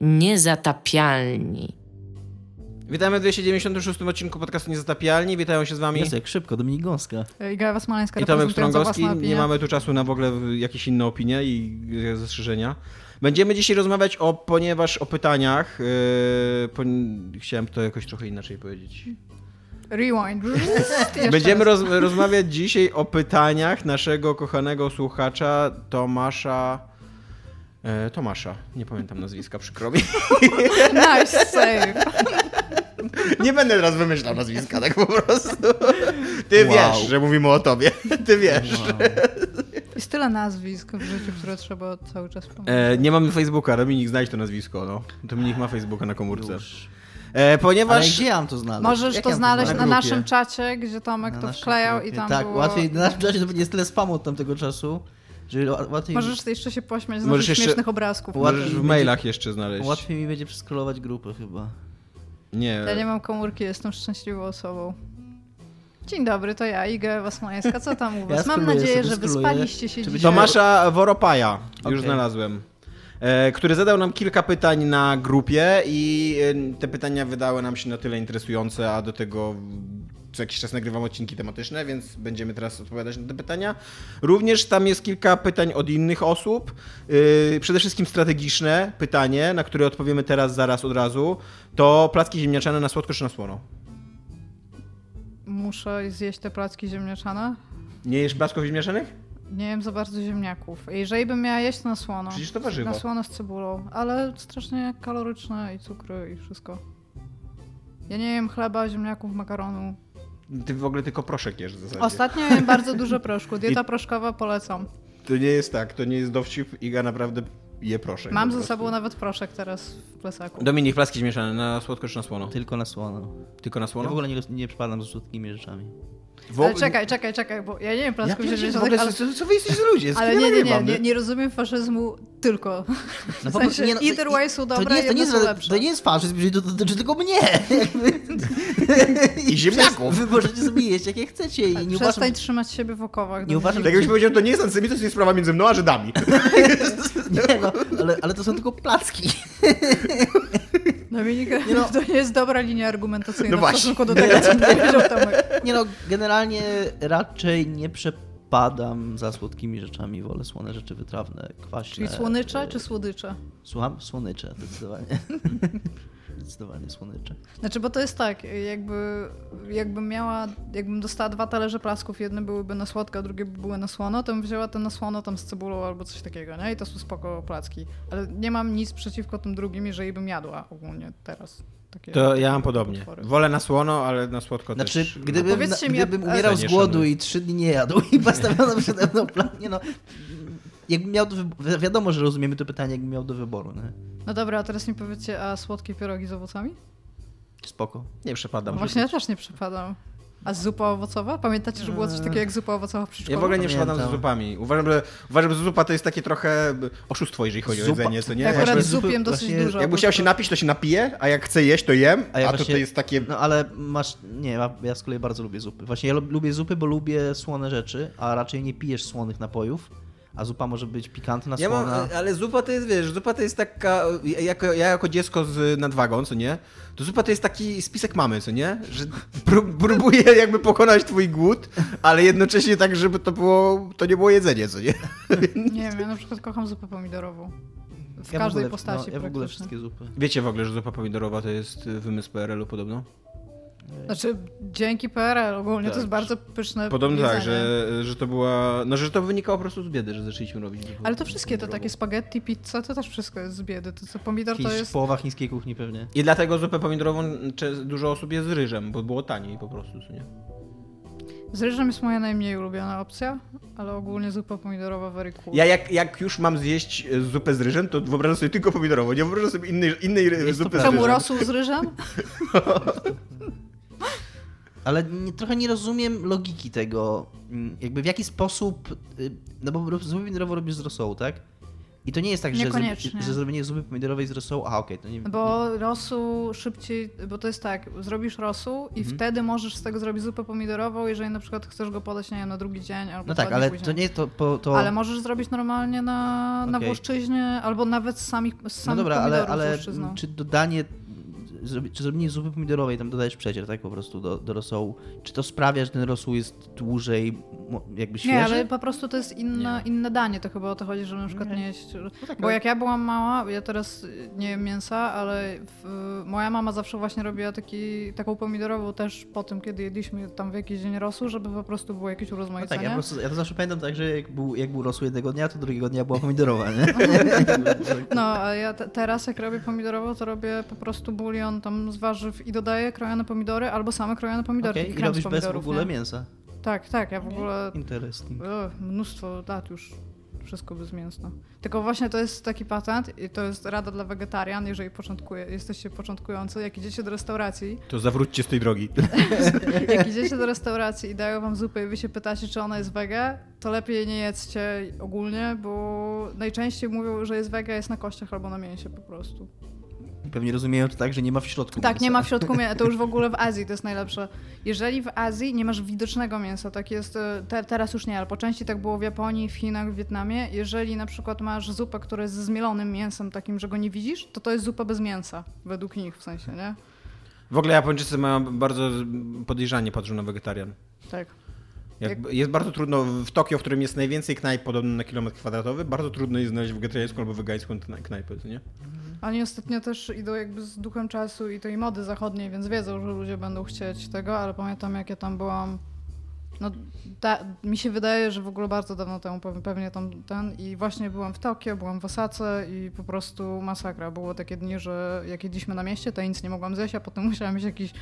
Niezatapialni. Witamy w 296 odcinku podcastu Niezatapialni. Witają się z wami Jest jak szybko, Dominik Gąska. Iga Wasmańska i Tomek Strągowski. Nie mamy tu czasu na w ogóle jakieś inne opinie i zastrzeżenia. Będziemy dzisiaj rozmawiać o, ponieważ o pytaniach, yy, pon- chciałem to jakoś trochę inaczej powiedzieć. Rewind. Będziemy roz, rozmawiać dzisiaj o pytaniach naszego kochanego słuchacza Tomasza. E, Tomasza, nie pamiętam nazwiska, przykro mi. Nice save. Nie będę teraz wymyślał nazwiska, tak po prostu. Ty Wow. wiesz, że mówimy o tobie. Ty wiesz. Jest tyle nazwisk w życiu, które trzeba cały czas pamiętać. E, nie mamy Facebooka, Dominik, znajdź to nazwisko, no. Dominik ma Facebooka na komórce. Już. E, Ale ponieważ... gdzie ja mam to znaleźć? Możesz Jak to ja znaleźć Na na, naszym czacie, gdzie Tomek Na to wklejał i grupie. tam Tak, było... łatwiej, na naszym czacie to jest tyle spamu od tamtego czasu, że łatwiej, Możesz jeszcze się pośmiać z Możesz naszych jeszcze- śmiesznych obrazków. Możesz w mailach jeszcze znaleźć. łatwiej mi będzie przeskrolować grupę chyba. Nie. Ja nie mam komórki, jestem szczęśliwą osobą. Dzień dobry, to ja, Iga Wasmańska. Co tam u was? Mam skróluję nadzieję, że wyspaliście się dzisiaj. Tomasza Woropaja, już Okej. znalazłem. E, który zadał nam kilka pytań na grupie i e, te pytania wydały nam się na tyle interesujące, a do tego co jakiś czas nagrywam odcinki tematyczne, więc będziemy teraz odpowiadać na te pytania. Również tam jest kilka pytań od innych osób. Yy, przede wszystkim strategiczne pytanie, na które odpowiemy teraz, zaraz, od razu. To placki ziemniaczane na słodko czy na słono? Muszę zjeść te placki ziemniaczane. Nie jesz placków ziemniaczanych? Nie jem za bardzo ziemniaków. Jeżeli bym miała jeść, to na słono. Przecież to warzywo. Na słono z cebulą, ale strasznie kaloryczne i cukry i wszystko. Ja nie jem chleba, ziemniaków, makaronu. Ty w ogóle tylko proszek jesz w zasadzie. Ostatnio jem bardzo dużo proszku. Dieta proszkowa polecam. To nie jest tak, to nie jest dowcip. Iga naprawdę je proszek. Mam ze sobą nawet proszek teraz w plecaku. Dominik, placki zmieszane na słodko czy na słono? Tylko na słono. Tylko na Ja słono? w ogóle nie, nie przypadam z słodkimi rzeczami. W Ale czekaj, czekaj, czekaj, bo ja nie jem Ja placków pierdzie- w ziemniaczanych, ogóle, ale, co, co wy jesteście ludzie? Z ale nie, ja nie, nie, nie, nie rozumiem faszyzmu tylko. No W sensie, either way są dobre, to nie, jest, to, nie jest, są lepsze. to nie jest faszyzm, jeżeli to dotyczy tylko mnie. I ziemniaków. Wy możecie sobie jeść jakie chcecie i nie Przestań uważam, trzymać siebie w okowach. Nie uważam, Tak Dominik. jakbyś powiedział, to nie jest antysemityzm, to jest sprawa między mną a Żydami. nie, no, ale, ale to są tylko placki. Dominik, Nie no. to nie jest dobra linia argumentacyjna No w stosunku do tego, co powiedział Tomek. Nie no, generalnie raczej nie przepadam za słodkimi rzeczami, wolę słone rzeczy wytrawne, kwaśne. Czyli słonycze e, czy słodycze? Słucham? Słonycze, zdecydowanie. zdecydowanie słonycze. Znaczy, bo to jest tak, jakby, jakbym miała, jakbym dostała dwa talerze placków, jedne byłyby na słodko, a drugie by były na słono, to bym wzięła te na słono tam z cebulą albo coś takiego, nie? I to są spoko placki. Ale nie mam nic przeciwko tym drugim, jeżeli bym jadła ogólnie teraz. Takie To ja mam podobnie. potwory. Wolę na słono, ale na słodko Znaczy, też. gdybym, Powiedzcie mi, gdybym umierał z głodu i trzy dni nie jadł i postawiono przede mną plan, nie no, jakbym miał do wy- wiadomo, że rozumiemy to pytanie, jakbym miał do wyboru, nie? No dobra, a teraz mi powiedzcie, a słodkie pierogi z owocami? Spoko. Nie przepadam. Właśnie ja też nie przepadam. A zupa owocowa? Pamiętacie, że było coś takiego jak zupa owocowa w Ja przedszkolu? w ogóle nie przepadam z zupami. Uważam że, uważam, że zupa to jest takie trochę oszustwo, jeżeli chodzi o Zupa- jedzenie, co nie? Ja akurat zupiem dosyć właśnie- dużo. Jakby chciał się napić, to się napije, a jak chce jeść, to jem, a, A ja to, to właśnie- jest takie... No ale masz, nie, ja, ja z kolei bardzo lubię zupy. Właśnie ja lu- lubię zupy, bo lubię słone rzeczy, a raczej nie pijesz słonych napojów, a zupa może być pikantna, Ja mam, słona. ale zupa to jest, wiesz, zupa to jest taka, ja jako, ja jako dziecko z nadwagą, co nie, to zupa to jest taki spisek mamy, co nie, że pró- próbuje jakby pokonać twój głód, ale jednocześnie tak, żeby to było, to nie było jedzenie, co nie. Nie wiem, ja na przykład kocham zupę pomidorową. W Ja każdej ogóle, postaci no, Ja w ogóle wszystkie zupy. Wiecie w ogóle, że zupa pomidorowa to jest wymysł PRL-u podobno? Znaczy, dzięki PRL ogólnie to Tak. jest bardzo pyszne Podobno jedzenie. tak, że, że to była, no że to wynikało po prostu z biedy, że zaczęliśmy robić Ale to wszystkie te pomidorową. takie spaghetti, pizza, to też wszystko jest z biedy. To co pomidor to jest... Połowa chińskiej kuchni pewnie. I dlatego zupę pomidorową dużo osób je z ryżem, bo było taniej po prostu, co nie? Z ryżem jest moja najmniej ulubiona opcja, ale ogólnie zupa pomidorowa very cool. Ja jak, jak już mam zjeść e, zupę z ryżem, to wyobrażam sobie tylko pomidorową, nie wyobrażam sobie innej, innej Jest to zupy z prawda. Czemu ryżem. rosół z ryżem? Ale nie, trochę nie rozumiem logiki tego, mm, jakby w jaki sposób, y, no bo zupę pomidorową robisz z rosołu, tak? I to nie jest tak, że, zro... Że zrobienie zupy pomidorowej z rosołu, a okej, to nie... Bo rosół szybciej, bo to jest tak, zrobisz rosół i Mhm. wtedy możesz z tego zrobić zupę pomidorową, jeżeli na przykład chcesz go podać, nie na drugi dzień albo No tak, ale później. to nie to... Po, to... Ale możesz zrobić normalnie na, na Okej. włoszczyźnie, albo nawet z samych, z No samych dobra, ale, ale czy dodanie, czy zrobienie zupy pomidorowej, tam dodajesz przecier, tak, po prostu do, do rosołu, czy to sprawia, że ten rosół jest dłużej jakby świeży? Nie, ale po prostu to jest inne, inne danie, to chyba o to chodzi, że na przykład Nie. nie jeść... tak, Bo jak ja byłam mała, ja teraz nie jem mięsa, ale w, moja mama zawsze właśnie robiła taki, taką pomidorową też po tym, kiedy jedliśmy tam w jakiś dzień rosół, żeby po prostu było jakieś No urozmaicenie. tak, ja, po prostu, ja to zawsze pamiętam tak, że jak był, jak był rosół jednego dnia, to drugiego dnia była pomidorowa, nie? No, a ja te, teraz jak robię pomidorową, to robię po prostu bulion tam z warzyw i dodaję krojone pomidory albo same krojone pomidory. Okej, i robisz bez w ogóle nie? mięsa. Tak, tak, ja w ogóle Interesting. o, mnóstwo lat już wszystko bezmięsne. Tylko właśnie to jest taki patent i to jest rada dla wegetarian, jeżeli początkuje, jesteście początkujący, jak idziecie do restauracji, To zawróćcie z tej drogi. jak idziecie do restauracji i dają wam zupę i wy się pytacie, czy ona jest wege, to lepiej nie jedzcie ogólnie, bo najczęściej mówią, że jest wege, jest na kościach albo na mięsie po prostu. Pewnie rozumieją to tak, że nie ma w środku Tak, mięsa. nie ma w środku mięsa. To już w ogóle w Azji to jest najlepsze. Jeżeli w Azji nie masz widocznego mięsa, tak jest, e, te, teraz już nie, ale po części tak było w Japonii, w Chinach, w Wietnamie. Jeżeli na przykład masz zupę, która jest ze zmielonym mięsem, takim, że go nie widzisz, to to jest zupa bez mięsa, według nich w sensie, nie? W ogóle Japończycy mają bardzo podejrzanie patrzą na wegetarian. Tak. Jak, Jest bardzo trudno w Tokio, w którym jest najwięcej knajp podobno na kilometr kwadratowy, bardzo trudno jest znaleźć wegetariańską albo wegańską kna- knajpę, nie? Oni ostatnio też idą jakby z duchem czasu i tej mody zachodniej, więc wiedzą, że ludzie będą chcieć tego, ale pamiętam jak ja tam byłam. No, mi się wydaje, że w ogóle bardzo dawno temu, pewnie- pewnie tam ten. I właśnie byłam w Tokio, byłam w Osace i po prostu masakra. Było takie dni, że jak jedliśmy na mieście, to ja nic nie mogłam zjeść, a potem musiałam mieć jakiś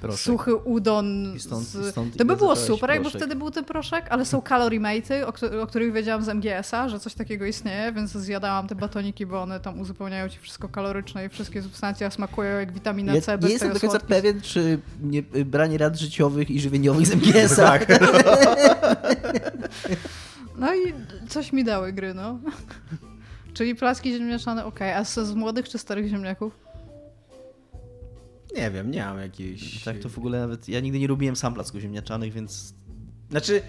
Proszek. suchy udon. I stąd- z... i stąd to by było super, jakby proszek? wtedy był ten proszek, ale są calorie o, o których wiedziałam z MGS-a, że coś takiego istnieje, więc zjadałam te batoniki, bo one tam uzupełniają ci wszystko kaloryczne i wszystkie substancje smakują jak witamina Ja C. nie bez jestem do końca pewien, czy nie, branie rad życiowych i żywieniowych z MGS-a. Tak. No i coś mi dały gry, no. Czyli placki ziemniaczane, okej. A z młodych czy starych ziemniaków? Nie wiem, nie mam jakiejś... Tak, to w ogóle nawet... Ja nigdy nie lubiłem sam placków ziemniaczanych, więc... Znaczy,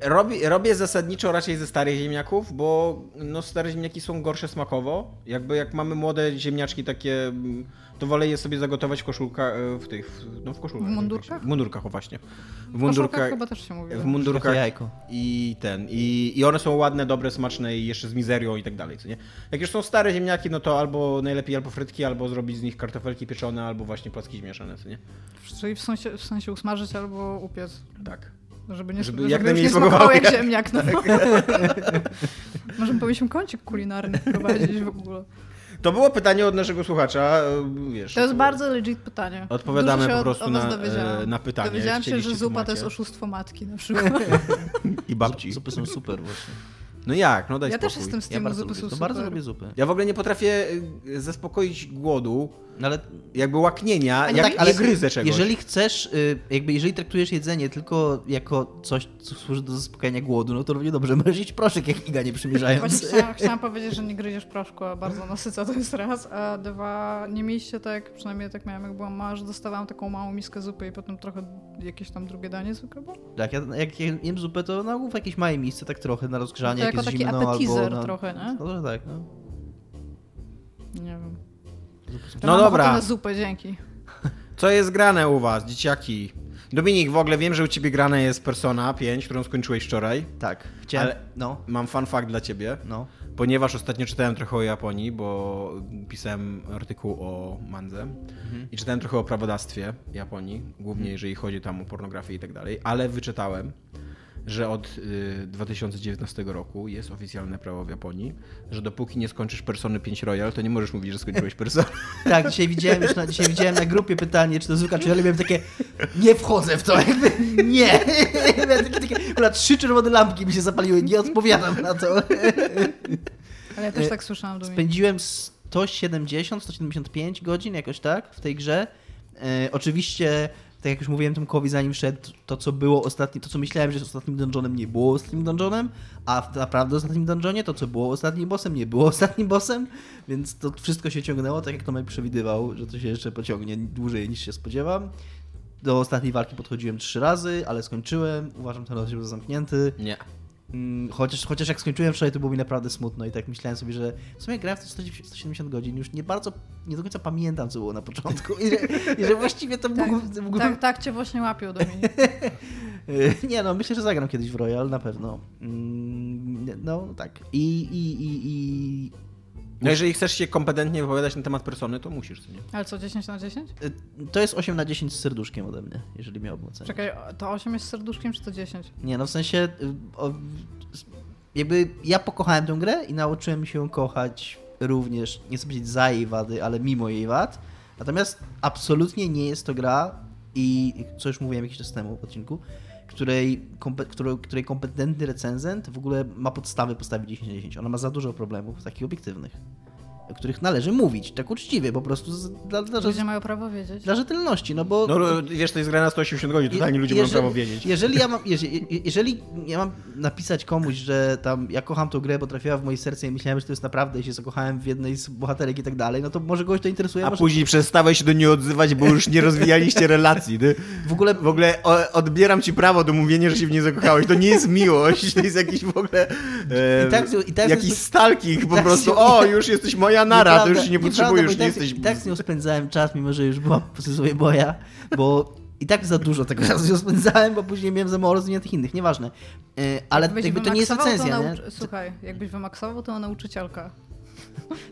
robię, robię zasadniczo raczej ze starych ziemniaków, bo no, stare ziemniaki są gorsze smakowo. Jakby jak mamy młode ziemniaczki takie, mm, to wolę je sobie zagotować w koszulkach, e, w tych, w- no w koszulkach. W mundurkach? W mundurkach, o właśnie. W W mundurkach, chyba też się mówi. w Takie mundurkach jajko. i ten, i, i one są ładne, dobre, smaczne i jeszcze z mizerią i tak dalej, co nie? Jak już są stare ziemniaki, no to albo najlepiej albo frytki, albo zrobić z nich kartofelki pieczone, albo właśnie placki zmieszane, co nie? Czyli w sensie, w sensie usmażyć albo upiec. Tak. Żeby nie Żeby żeby, jak najmniej nie smakowało jak ziemniak. No. Może powinniśmy kącik kulinarny prowadzić w ogóle. To było pytanie od naszego słuchacza, e, wiesz. To jest bardzo legit pytanie. Odpowiadamy Dużo się po prostu od na, e, na pytanie. Dowiedziałam się, że zupa to jest oszustwo matki na przykład. I babci. Zupy są super właśnie. No jak, no daj Ja spokój. też jestem z Ja tym bardzo zupy lubię, są super. bardzo lubię zupy. Ja w ogóle nie potrafię y, zaspokoić głodu, No ale jakby łaknienia, Ale jak tak, ale gryzę czegoś. Jeżeli chcesz, y, jakby jeżeli traktujesz jedzenie tylko jako coś, co służy do zaspokojenia głodu, no to równie dobrze możesz jeść proszek jak Iga nie przymierzając. Właśnie chciałam, chciałam powiedzieć, że nie gryziesz proszku, a bardzo nasyca to jest raz, a dwa, nie mieliście tak, przynajmniej tak miałam jak byłam mała, że dostawałam taką małą miskę zupy i potem trochę jakieś tam drugie danie zwykle było? Tak, ja, jak jem zupę, to na ogół w jakieś małe miejsce, tak trochę na rozgrzanie, To jak jako jest taki zimno, appetizer na... trochę, nie? No, że tak, no. Nie wiem. No Mam dobra. Na zupę, dzięki. Co jest grane u was, dzieciaki? Dominik, w ogóle wiem, że u ciebie grane jest Persona 5, którą skończyłeś wczoraj. Tak, chciałem, Ale- no, Mam fun fact dla ciebie, no. ponieważ ostatnio czytałem trochę o Japonii, bo pisałem artykuł o mandze i czytałem trochę o prawodawstwie Japonii, głównie jeżeli chodzi tam o pornografię i tak dalej, ale wyczytałem, że od y, 2019 roku jest oficjalne prawo w Japonii, że dopóki nie skończysz Persony 5 Royal, to nie możesz mówić, że skończyłeś Personę. Tak, dzisiaj widziałem już na, dzisiaj widziałem na grupie pytanie, czy to zwykle, czy ja miałem takie, nie wchodzę w to, jakby, nie. Miałem takie, takie, akurat trzy czerwone lampki mi się zapaliły, nie odpowiadam na to. Ale ja też E, tak słyszałam, Dominik. Spędziłem 170, 175 godzin jakoś tak w tej grze. E, oczywiście tak jak już mówiłem Tomkowi zanim wszedł, to co było ostatnim, to co myślałem, że jest ostatnim dungeonem, nie było ostatnim dungeonem, a naprawdę ostatnim dungeonie, to co było ostatnim bossem, nie było ostatnim bossem, więc to wszystko się ciągnęło, tak jak Tomek przewidywał, że to się jeszcze pociągnie dłużej niż się spodziewam. Do ostatniej walki podchodziłem trzy razy, ale skończyłem. Uważam ten rozdział za zamknięty. Nie. Mm, Chociaż, chociaż jak skończyłem wczoraj, to było mi naprawdę smutno i tak myślałem sobie, że w sumie grałem w te 190 170 godzin, już nie bardzo, nie do końca pamiętam, co było na początku i że, i że właściwie to Tak, mógł, mógł, tak, tak cię właśnie łapią, Dominik. Nie no, myślę, że zagram kiedyś w Royal, na pewno. Mm, No tak. I, i, i, i... No jeżeli chcesz się kompetentnie wypowiadać na temat persony, to musisz, co nie? Ale co, 10 na 10? y, To jest 8 na 10 z serduszkiem ode mnie, jeżeli miałbym ocenić. Czekaj, to 8 jest z serduszkiem, czy to 10? Nie, no w sensie y, jakby ja pokochałem tę grę i nauczyłem się ją kochać również, nie chcę powiedzieć za jej wady, ale mimo jej wad. Natomiast absolutnie nie jest to gra i co już mówiłem jakiś czas temu w odcinku, której, której kompetentny recenzent w ogóle ma podstawy postawić 10 na 10. Ona ma za dużo problemów takich obiektywnych, o których należy mówić, tak uczciwie, po prostu z, dla, dla, Ludzie mają prawo wiedzieć. dla rzetelności, no bo... No wiesz, to jest gra na 180 godzin, totalnie ludzie mają prawo wiedzieć. Jeżeli ja mam, jeżeli, jeżeli ja mam napisać komuś, że tam ja kocham tą grę, bo trafiła w moje serce i myślałem, że to jest naprawdę i się zakochałem w jednej z bohaterek i tak dalej, no to może kogoś to interesuje. A może... później przestałeś się do niej odzywać, bo już nie rozwijaliście relacji. Ty. W ogóle W ogóle o, odbieram ci prawo do mówienia, że się w niej zakochałeś. To nie jest miłość, to jest jakiś w ogóle e, I tak- i tak- jakiś stalking po tak- prostu. O, już jesteś moja nara, to już się nie bo i nie tak, jesteś... I tak z nią spędzałem czas, mimo że już była po sobie boja, bo i tak za dużo tego czasu z nią spędzałem, bo później miałem za mało rozwiniętych innych, nieważne. E, Ale Jakbyś jakby to nie jest recenzja, to nie? Słuchaj, jakbyś wymaksował, to nauczycielka.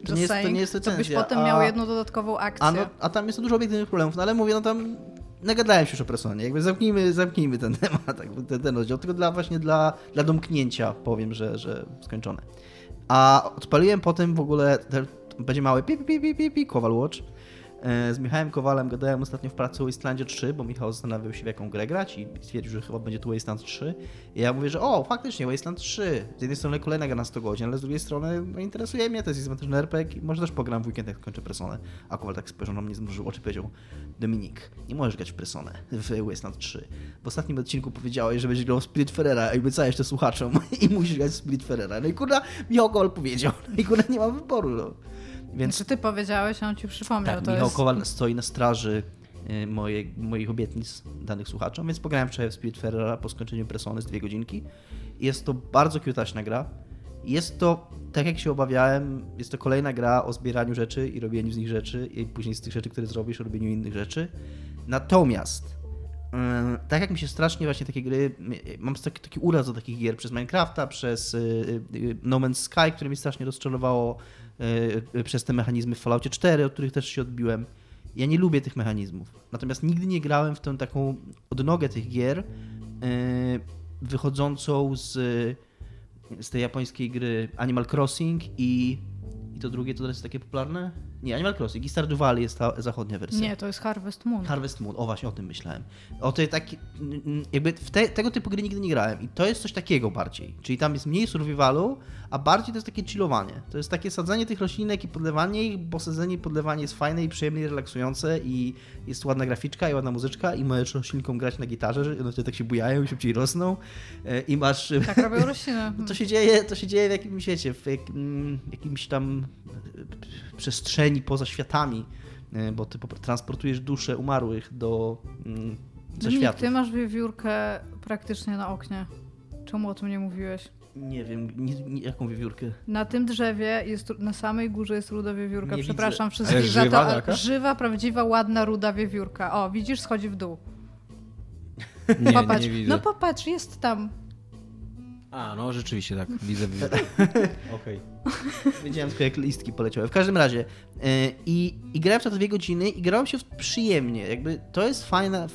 To nie jest- to nie jest to byś recenzja, potem a- miał jedną dodatkową akcję. A, no, a tam jest dużo obiektywnych problemów, no ale mówię, no tam nagadałem się już o personie, jakby zamknijmy, zamknijmy ten temat, ten, ten rozdział, tylko dla, właśnie dla, dla domknięcia powiem, że, że skończone. A odpaliłem potem w ogóle, będzie mały pi, pi, pi, pi, pi, Kowal Watch. E, Z Michałem Kowalem gadałem ostatnio w pracy o Wastelandzie 3, bo Michał zastanawiał się w jaką grę grać i stwierdził, że chyba będzie tu Wasteland 3. I ja mówię, że o, faktycznie Wasteland 3. Z jednej strony kolejna gra na 100 godzin, ale z drugiej strony no, interesuje mnie, to jest izotyczny RPG i może też pogram w weekend, jak kończę Personę. A Kowal tak spojrzał na mnie, zmrużył oczy i powiedział, Dominik, nie możesz grać w Personę w Wasteland 3. W ostatnim odcinku powiedziałeś, że będziesz grał w Spirit Ferrera i obiecałeś to słuchaczom i musisz grać w Spirit Ferrera. No i kurwa, Michał Kowal powiedział, no i kurwa nie mam wyboru, no. Więc Znaczy ty powiedziałeś, a on ci przypomniał. tak, to Michał jest... Kowal stoi na straży y, moje, moich obietnic danych słuchaczom, więc pograłem wczoraj w Spirit Ferrera po skończeniu Persony z dwie godzinki. Jest to bardzo kiutaśna gra. Jest to, tak jak się obawiałem, jest to kolejna gra o zbieraniu rzeczy i robieniu z nich rzeczy i później z tych rzeczy, które zrobisz, o robieniu innych rzeczy. Natomiast Yy, tak jak mi się strasznie właśnie takie gry, y, mam taki, taki uraz do takich gier przez Minecrafta, przez y, y, No Man's Sky, które mi strasznie rozczarowało, y, y, przez te mechanizmy w Falloutie 4, od których też się odbiłem. Ja nie lubię tych mechanizmów. Natomiast nigdy nie grałem w tę taką odnogę tych gier, y, wychodzącą z, z tej japońskiej gry Animal Crossing i, i to drugie to teraz jest takie popularne? Nie, Animal Crossing i Stardew Valley jest ta zachodnia wersja. Nie, to jest Harvest Moon. Harvest Moon, o właśnie o tym myślałem. O tej taki, jakby w te, tego typu gry nigdy nie grałem i to jest coś takiego bardziej. Czyli tam jest mniej survivalu, a bardziej to jest takie chillowanie. To jest takie sadzenie tych roślinek i podlewanie ich, bo sadzenie i podlewanie jest fajne i przyjemne i relaksujące i jest ładna graficzka i ładna muzyczka i możesz roślinkom grać na gitarze, że one wtedy tak się bujają i szybciej rosną e, i masz... Tak robią rośliny. To się dzieje, to się dzieje w jakimś świecie, w jak, jakimś tam e, przestrzeni poza światami, e, bo ty po- transportujesz dusze umarłych do mm, ze światów. ty masz wiewiórkę praktycznie na oknie. Czemu o tym nie mówiłeś? Nie wiem, nie, nie, jaką wiewiórkę. Na tym drzewie jest, na samej górze jest ruda wiewiórka. Nie Przepraszam widzę. wszystkich Ale za to. taka? Żywa, prawdziwa, ładna, ruda wiewiórka. O, widzisz, schodzi w dół. Nie, popatrz. nie widzę. no popatrz, jest tam. A, no rzeczywiście tak, widzę, widzę. Okej. Wiedziałem tylko jak listki poleciały. W każdym razie yy, i, i grałem w to dwie godziny i grałem się przyjemnie. Jakby to jest fajne,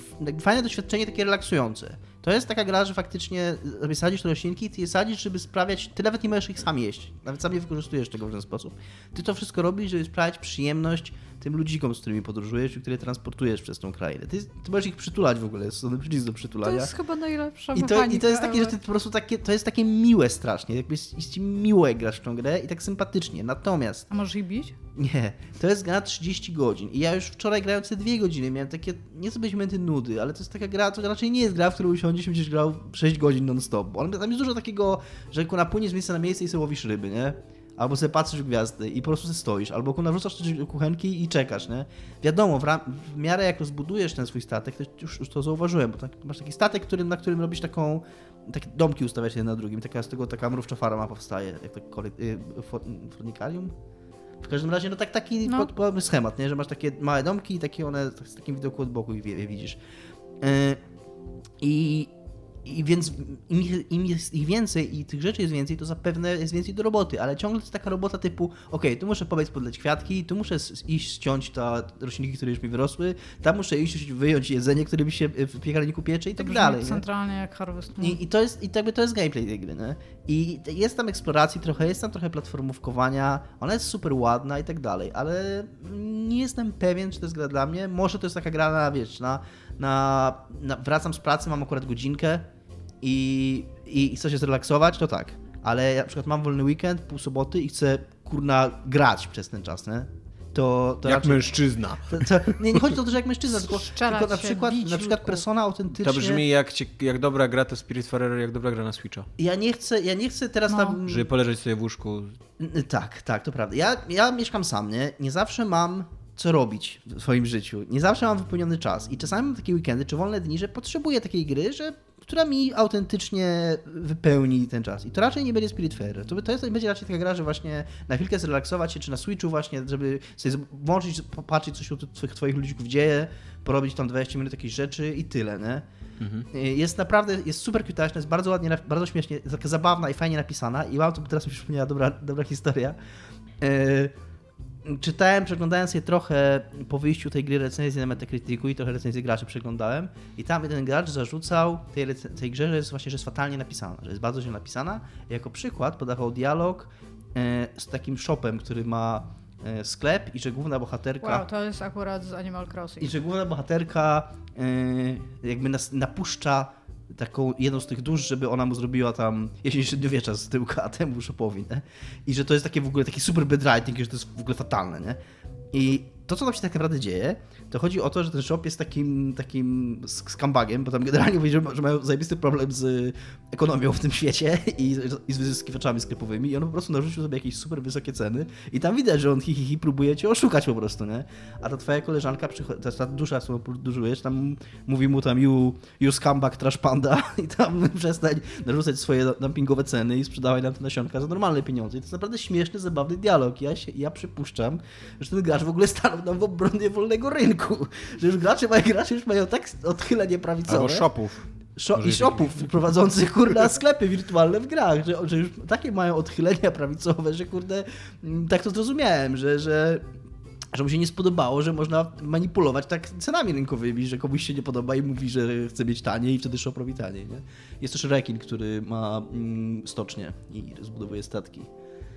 fajne doświadczenie, takie relaksujące. To jest taka gra, że faktycznie sobie sadzisz te roślinki i ty je sadzisz, żeby sprawiać, ty nawet nie możesz ich sam jeść. Nawet sam nie wykorzystujesz tego w ten sposób. Ty to wszystko robisz, żeby sprawiać przyjemność tym ludzikom, z którymi podróżujesz i które transportujesz przez tą krainę. Ty, ty możesz ich przytulać w ogóle, są przycisk do To przytulania. jest chyba najlepsza I to, mechanika I to jest takie, że ty po prostu takie, to jest takie miłe strasznie, jakby jest, jest ci jak grasz w tą grę i tak sympatycznie. Natomiast A możesz ich bić? nie, to jest gra 30 godzin. I ja już wczoraj grając te dwie godziny miałem takie, nie co być momenty nudy, ale to jest taka gra, to raczej nie jest gra, w którą usiądziesz i będziesz grał 6 godzin non-stop. Bo tam jest dużo takiego, że napłyniesz z miejsca na miejsce i sobie łowisz ryby, nie? Albo sobie patrzysz w gwiazdy i po prostu sobie stoisz, albo narzucasz coś do kuchenki i czekasz, nie? Wiadomo, w, w miarę jak rozbudujesz ten swój statek, to już, już to zauważyłem, bo tak, masz taki statek, którym, na którym robisz taką, takie domki ustawiasz jeden na drugim, taka, z tego taka mrówcza farma powstaje, jak to kole- y, for, fornikarium? W każdym razie, no tak taki No. pod- podobny schemat, nie? że masz takie małe domki i takie one z takim widoku od boku je, je widzisz. Yy, I, I więc im, im jest ich więcej i tych rzeczy jest więcej, to zapewne jest więcej do roboty, ale ciągle to jest taka robota typu, okej, tu muszę pobiec podleć kwiatki, tu muszę iść ściąć te roślinki, które już mi wyrosły, tam muszę iść wyjąć jedzenie, które mi się w piekarniku piecze i tak dalej. nie? Centralnie jak Harvest Moon. I, I to jest, i jakby to jest gameplay tej gry, nie? I jest tam eksploracji trochę, jest tam trochę platformówkowania, ona jest super ładna i tak dalej, ale nie jestem pewien, czy to jest gra dla mnie. Może to jest taka gra na, wiesz, na, na, na wracam z pracy, mam akurat godzinkę i, i, i chcę się zrelaksować, to tak. Ale ja na przykład mam wolny weekend, pół soboty i chcę, kurna, grać przez ten czas, nie? To, to Jak raczej... mężczyzna. To, to, nie, nie chodzi o to, że jak mężczyzna, tylko, tylko na przykład, na przykład persona autentycznie... To brzmi jak, jak dobra gra to Spiritfarer, jak dobra gra na Switcha. Ja nie chcę, ja nie chcę teraz No. tam... Żeby poleżeć sobie w łóżku. Tak, tak, to prawda. Ja, ja mieszkam sam, nie? Nie zawsze mam co robić w swoim życiu. Nie zawsze mam wypełniony czas. I czasami mam takie weekendy czy wolne dni, że potrzebuję takiej gry, że, która mi autentycznie wypełni ten czas. I to raczej nie będzie Spiritfarer. To, to jest, będzie raczej taka gra, że właśnie na chwilkę zrelaksować się, czy na Switchu właśnie, żeby sobie włączyć, popatrzeć, co się u twoich, twoich ludzików dzieje, porobić tam 20 minut jakiejś rzeczy i tyle, nie? Jest naprawdę, jest super cutaśna, jest bardzo ładnie, bardzo śmiesznie, taka zabawna i fajnie napisana i mam tu, teraz mi przypomniała dobra, dobra historia. E, czytałem, przeglądałem sobie trochę po wyjściu tej gry recenzji na Metacriticu i trochę recenzji graczy przeglądałem i tam jeden gracz zarzucał tej, tej grze, że jest właśnie, że jest fatalnie napisana, że jest bardzo źle napisana. Jako przykład podawał dialog e, z takim shopem, który ma e, sklep i że główna bohaterka... Wow, to jest akurat z Animal Crossing. I że główna bohaterka yy, jakby nas napuszcza taką jedną z tych dusz, żeby ona mu zrobiła tam jesień średniowiecza z tyłka temu szopowi, nie? I że to jest takie w ogóle taki super i że to jest w ogóle fatalne, nie? I to, co tam się tak naprawdę dzieje, to chodzi o to, że ten shop jest takim, takim sk- skambagiem, bo tam generalnie mówi, że, mają zajebisty problem z ekonomią w tym świecie i, i z wyzyskiwaczami sklepowymi i on po prostu narzucił sobie jakieś super wysokie ceny i tam widać, że on hi, hi, hi próbuje cię oszukać po prostu, nie? A ta twoja koleżanka, ta, ta dusza, z którą tam mówi mu tam you, you scumbag trash panda i tam przestań narzucać swoje dumpingowe ceny i sprzedawaj nam te nasionka za normalne pieniądze. I to jest naprawdę śmieszny, zabawny dialog. Ja, się, ja przypuszczam, że ten gracz w ogóle stanął nam w obronie wolnego rynku, że już gracze mają, gracze już mają tak odchylenie prawicowe. Albo shopów. Szo- I shopów prowadzących, kurde, sklepy wirtualne w grach, że, że już takie mają odchylenia prawicowe, że kurde, mm, tak to zrozumiałem, że, że, że mu się nie spodobało, że można manipulować tak cenami rynkowymi, że komuś się nie podoba i mówi, że chce mieć taniej i wtedy shop robi taniej, nie? Jest też rekin, który ma mm, stocznię i zbudowuje statki.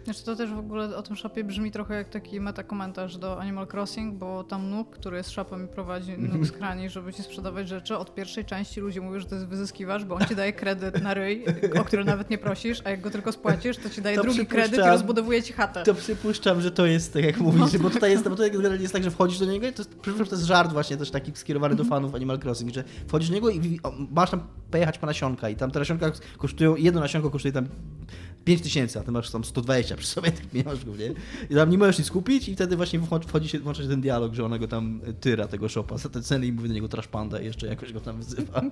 Znaczy to też w ogóle o tym shopie brzmi trochę jak taki metakomentarz do Animal Crossing, bo tam Nuk, który jest shopem i prowadzi Nuk z krani, żeby ci sprzedawać rzeczy, od pierwszej części ludzie mówią, że to jest wyzyskiwacz, bo on ci daje kredyt na ryj, o który nawet nie prosisz, a jak go tylko spłacisz, to ci daje To drugi kredyt i rozbudowuje ci chatę. To przypuszczam, że to jest tak jak mówisz, bo tutaj jest, bo tutaj generalnie jest tak, że wchodzisz do niego i to jest, przypuszczam, to jest żart właśnie też taki skierowany do fanów Animal Crossing, że wchodzisz do niego i masz tam pojechać po nasionka i tam te nasionka kosztują, jedno nasionko kosztuje tam 5 tysięcy, a ty masz tam 120 przy sobie tych pieniążków, nie? I tam nie możesz nic kupić i wtedy właśnie wchodzi, się, włącza się ten dialog, że ona go tam tyra, tego shopa za te ceny i mówi do niego trash panda i jeszcze jakoś go tam wyzywa.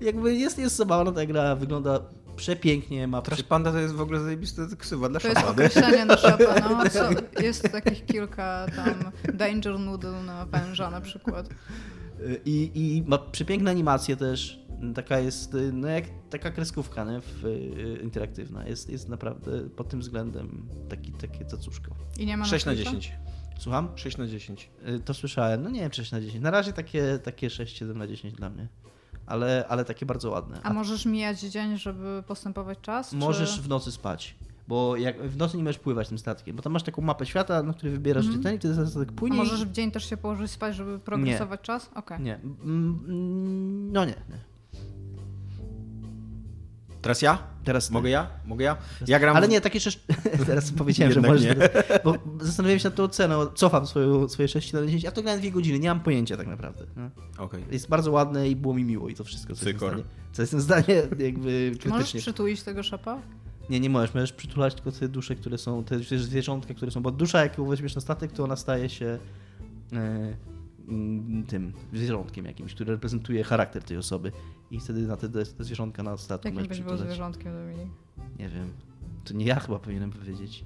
Jakby jest, jest zabawna ta gra, wygląda przepięknie, ma Trash Panda to jest w ogóle zajebiste ksywa dla To jest szopa. nie? określenie na shopa, no. Co, jest takich kilka tam Danger Noodle na węża na przykład. I, I ma przepiękne animacje też. Taka jest, no jak taka kreskówka nie? W, y, interaktywna. Jest, jest naprawdę pod tym względem taki, takie cacuszko. I nie ma 6 na Switcha? 10. Słucham? 6 na 10. Y, To słyszałem. No nie wiem, 6 na 10. Na razie takie, takie 6-7 na 10 dla mnie. Ale, ale takie bardzo ładne. A możesz mijać dzień, żeby postępować czas? Możesz Czy... w nocy spać. Bo jak w nocy nie możesz pływać tym statkiem, bo tam masz taką mapę świata, na której wybierasz gdzie ten i wtedy statek A płynie. i- możesz w dzień też się położyć spać, żeby progresować czas? Okej. Nie. Mm, mm, No nie, nie. Teraz ja? Teraz ty. Mogę ja? Mogę ja? Ja gram... Ale nie, tak jeszcze. Teraz powiedziałem, że możesz. nie. teraz- Bo zastanawiałem się nad tą oceną. Cofam swoją, swoje 6 na 10. Ja to grałem 2 godziny, nie mam pojęcia tak naprawdę. no. Okej. Jest bardzo ładne i było mi miło i to wszystko, co Cykor. jestem w stanie, co jestem w stanie jakby Czy możesz krytycznie. przytulić tego szepa? Nie, nie możesz. Możesz przytulać tylko te dusze, które są, te zwierzątka, które są, bo dusza jak ją weźmiesz na statek, to ona staje się mm, tym zwierzątkiem jakimś, który reprezentuje charakter tej osoby i wtedy na te, te zwierzątka na statku Jakim byś był zwierzątkiem, Dominik? Nie wiem. To nie ja chyba powinienem powiedzieć.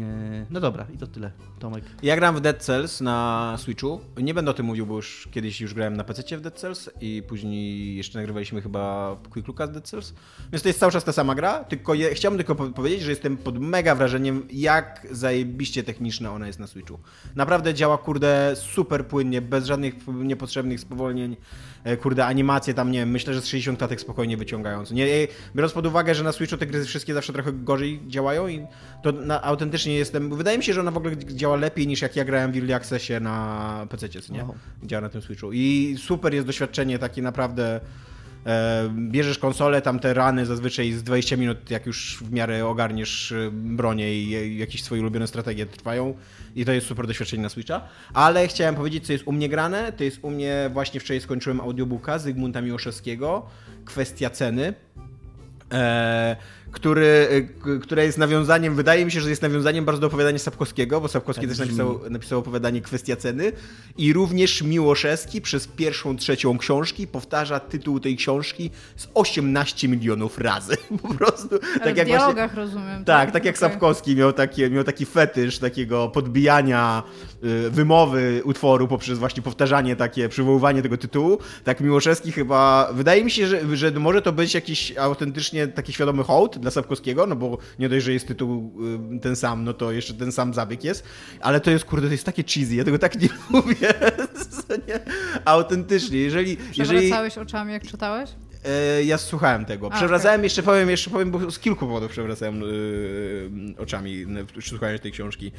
E, no dobra, i to tyle. Tomek. Ja gram w Dead Cells na Switchu. Nie będę o tym mówił, bo już kiedyś już grałem na PC w Dead Cells i później jeszcze nagrywaliśmy chyba Quick Looka z Dead Cells. Więc to jest cały czas ta sama gra, tylko je, chciałbym tylko po- powiedzieć, że jestem pod mega wrażeniem, jak zajebiście techniczna ona jest na Switchu. Naprawdę działa, kurde, super płynnie, bez żadnych niepotrzebnych spowolnień. E, Kurde, animacje tam, nie wiem, myślę, że z 60 klatek spokojnie wyciągając. Nie, biorąc pod uwagę, że na Switchu te gry wszystkie zawsze trochę gorzej działają i to na, autentycznie jestem... Wydaje mi się, że ona w ogóle działa lepiej niż jak ja grałem w Early Accessie na PC, nie? Działa na tym Switchu. I super jest doświadczenie takie naprawdę... E, bierzesz konsolę, tam te rany zazwyczaj z 20 minut, jak już w miarę ogarniesz e, bronię i e, jakieś swoje ulubione strategie trwają i to jest super doświadczenie na Switcha. Ale chciałem powiedzieć, co jest u mnie grane, to jest u mnie, właśnie wczoraj skończyłem audiobooka Zygmunta Miłoszewskiego, Kwestia ceny. E, który, e, k- które jest nawiązaniem, wydaje mi się, że jest nawiązaniem bardzo do opowiadania Sapkowskiego, bo Sapkowski Tak też napisał, napisał opowiadanie Kwestia ceny i również Miłoszewski przez pierwszą, trzecią książki powtarza tytuł tej książki z 18 milionów razy. Po prostu. Ale tak w jak właśnie, dialogach rozumiem. tak, tak jak Okej. Sapkowski miał, takie, miał taki fetysz takiego podbijania y, wymowy utworu poprzez właśnie powtarzanie takie, przywoływanie tego tytułu, tak Miłoszewski chyba, wydaje mi się, że, że może to być jakiś autentycznie taki świadomy hołd dla Sapkowskiego, no bo nie dość, że jest tytuł y, ten sam, no to jeszcze ten sam zabieg jest, ale to jest, kurde, to jest takie cheesy, ja tego tak nie lubię, nie? autentycznie, jeżeli... jeżeli Przewracałeś oczami, jak czytałeś? E, ja słuchałem tego. Przewracałem, jeszcze powiem, jeszcze powiem, bo z kilku powodów przewracałem yy, oczami w- słuchając tej książki.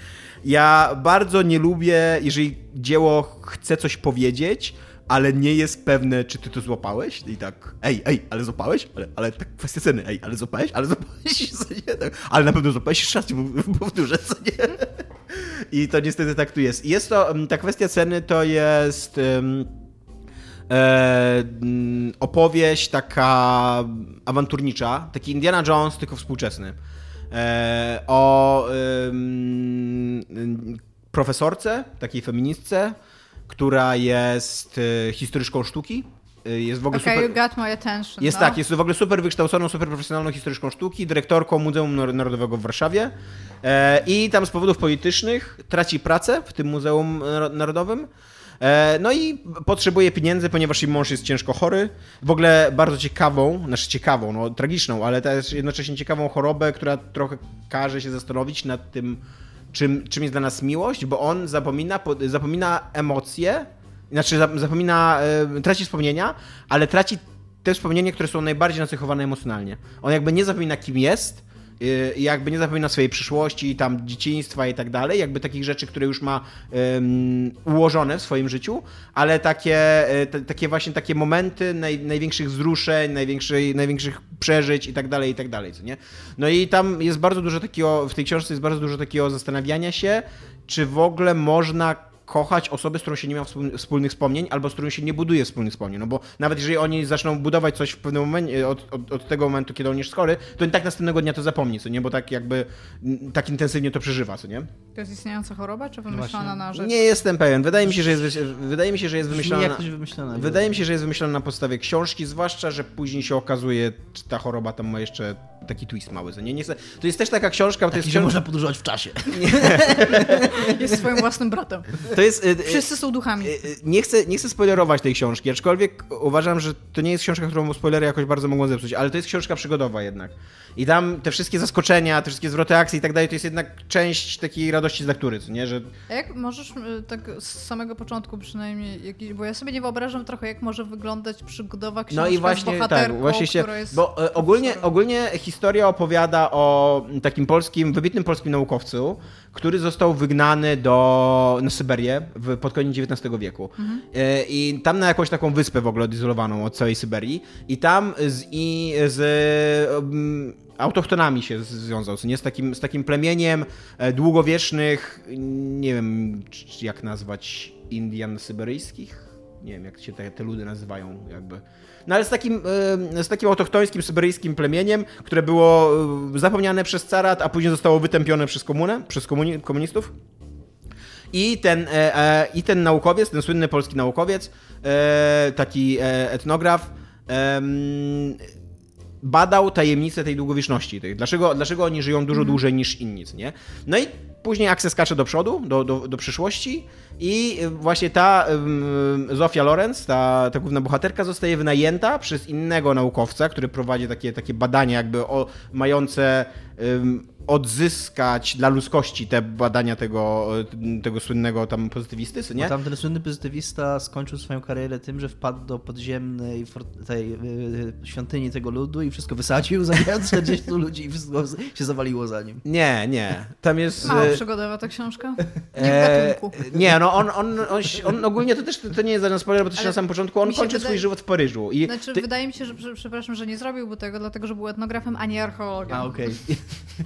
Ja bardzo nie lubię, jeżeli dzieło chce coś powiedzieć, ale nie jest pewne, czy ty to złapałeś. I tak, ej, ej, ale złapałeś? Ale, ale tak kwestia ceny, ej, ale złapałeś? Ale złapałeś? Nie? Tak, ale na pewno złapałeś raz, ci pow- powtórzę, co nie? I to niestety tak tu jest. I Jest to, mm, ta kwestia ceny to jest... ym, e, mm, opowieść taka awanturnicza, taki Indiana Jones, tylko współczesny. E, o profesorce, takiej feministce, która jest e, historyczką sztuki. E, Jest w ogóle Okej, super... you got my attention. Jest no. tak, jest w ogóle super wykształconą, super profesjonalną historyczką sztuki, dyrektorką Muzeum Narodowego w Warszawie e, i tam z powodów politycznych traci pracę w tym Muzeum Naro- Narodowym. E, no i potrzebuje pieniędzy, ponieważ jej mąż jest ciężko chory. W ogóle bardzo ciekawą, znaczy ciekawą, no tragiczną, ale też jednocześnie ciekawą chorobę, która trochę każe się zastanowić nad tym, czym, czym jest dla nas miłość, bo on zapomina, po- zapomina emocje, znaczy zap- zapomina, e, traci wspomnienia, ale traci te wspomnienia, które są najbardziej nacechowane emocjonalnie. On jakby nie zapomina, kim jest, y, jakby nie zapomina swojej przyszłości, tam dzieciństwa i tak dalej, jakby takich rzeczy, które już ma ym, ułożone w swoim życiu, ale takie, y, takie właśnie takie momenty naj, największych wzruszeń, największej, największych przeżyć i tak dalej, i tak dalej, co nie? No i tam jest bardzo dużo takiego, w tej książce jest bardzo dużo takiego zastanawiania się, czy w ogóle można kochać osobę, z którą się nie ma wspól- wspólnych wspomnień, albo z którą się nie buduje wspólnych wspomnień. No bo nawet jeżeli oni zaczną budować coś w pewnym momencie, od, od, od tego momentu, kiedy on jest chory, to i tak następnego dnia to zapomni, co nie? Bo tak jakby tak intensywnie to przeżywa, co nie? To jest istniejąca choroba, czy wymyślona właśnie. na rzecz? Nie jestem pewien. Wydaje mi się, że jest, wy- wydaje mi się, że jest wymyślona. jak na- coś wymyślone. Wydaje mi się, że jest wymyślona na podstawie książki, zwłaszcza, że później się okazuje, czy ta choroba tam ma jeszcze taki twist mały. Nie, nie to jest też taka książka, bo to jest, że książ... można podróżować w czasie. Jest swoim własnym bratem. to jest y, y, Wszyscy są duchami. Y, Nie chcę, nie chcę spoilerować tej książki, aczkolwiek uważam, że to nie jest książka, którą spoilery jakoś bardzo mogą zepsuć, ale to jest książka przygodowa jednak. I tam te wszystkie zaskoczenia, te wszystkie zwroty akcji i tak dalej, to jest jednak część takiej radości z lektury, co nie? Że A jak możesz tak z samego początku przynajmniej, bo ja sobie nie wyobrażam trochę, jak może wyglądać przygodowa książka No i właśnie z bohaterką, tak, właśnie się, która jest bo e, ogólnie, ogólnie historia opowiada o takim polskim, wybitnym polskim naukowcu, który został wygnany do, na Syberię w, pod koniec XIX wieku. E, I tam na jakąś taką wyspę w ogóle odizolowaną od całej Syberii. I tam z, i z um, autochtonami się związał, nie? Z takim, z takim plemieniem e, długowiecznych, nie wiem jak nazwać, Indian syberyjskich? Nie wiem, jak się te, te ludy nazywają, jakby. No ale z takim, z takim autochtońskim, syberyjskim plemieniem, które było zapomniane przez carat, a później zostało wytępione przez komunę, przez komuni komunistów. I ten, e, e, I ten naukowiec, ten słynny polski naukowiec, e, taki etnograf, badał tajemnicę tej długowieczności. Dlaczego, dlaczego oni żyją dużo mhm. dłużej niż inni, nie? No i później akcja skacze do przodu, do, do, do przyszłości i właśnie ta um, Zofia Lorenz, ta, ta główna bohaterka, zostaje wynajęta przez innego naukowca, który prowadzi takie, takie badania jakby o, mające um, odzyskać dla ludzkości te badania tego, tego słynnego tam pozytywisty, nie? Bo tam ten słynny pozytywista skończył swoją karierę tym, że wpadł do podziemnej tej yy, świątyni tego ludu i wszystko wysadził, zamiast 40 ludzi i wszystko się zawaliło za nim. Nie, nie. Tam jest... Mało przygodowa ta książka? Nie w Nie, no on, on, on, on, ogólnie to też to nie jest żaden spoiler, bo to się na samym początku, on kończy wydaje... swój żywot w Paryżu. I znaczy, ty... wydaje mi się, że przepraszam, że nie zrobiłby tego, dlatego, że był etnografem, a nie archeologiem. A, okej.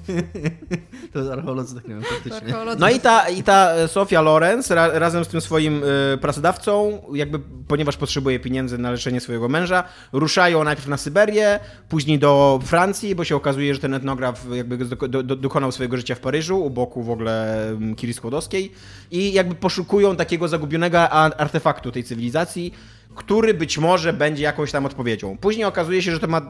Okay. to archeolodzy tak nie wiem, faktycznie. No i ta, i ta Sofia Lorenz ra, razem z tym swoim y, pracodawcą, jakby ponieważ potrzebuje pieniędzy na leczenie swojego męża, ruszają najpierw na Syberię, później do Francji, bo się okazuje, że ten etnograf jakby do, do, dokonał swojego życia w Paryżu, u boku w ogóle Kiri Skłodowskiej i jakby poszukują takiego zagubionego artefaktu tej cywilizacji, który być może będzie jakąś tam odpowiedzią. Później okazuje się, że to ma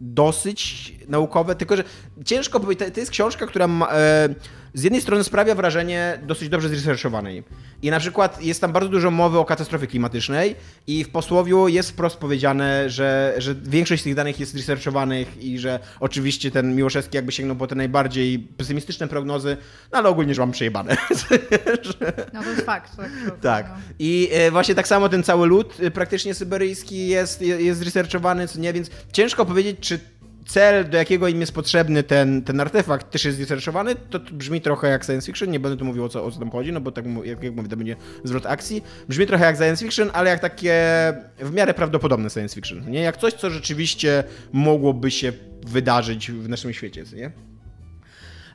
dosyć naukowe, tylko że ciężko powiedzieć, to jest książka, która ma, e, z jednej strony sprawia wrażenie dosyć dobrze zresearchowanej. I na przykład jest tam bardzo dużo mowy o katastrofie klimatycznej i w posłowiu jest wprost powiedziane, że, że większość z tych danych jest researchowanych i że oczywiście ten Miłoszewski jakby sięgnął po te najbardziej pesymistyczne prognozy, no ale ogólnie, że mam przejebane. No to jest fakt. Tak. tak. No. I e, właśnie tak samo ten cały lud e, praktycznie syberyjski jest, jest researchowany, co nie, więc ciężko powiedzieć, czy cel, do jakiego im jest potrzebny ten, ten artefakt, też jest zresearchowany, to brzmi trochę jak science fiction. Nie będę tu mówił o co, o co tam chodzi, no bo tak jak, jak mówię, to będzie zwrot akcji. Brzmi trochę jak science fiction, ale jak takie w miarę prawdopodobne science fiction. Nie? Jak coś, co rzeczywiście mogłoby się wydarzyć w naszym świecie, nie?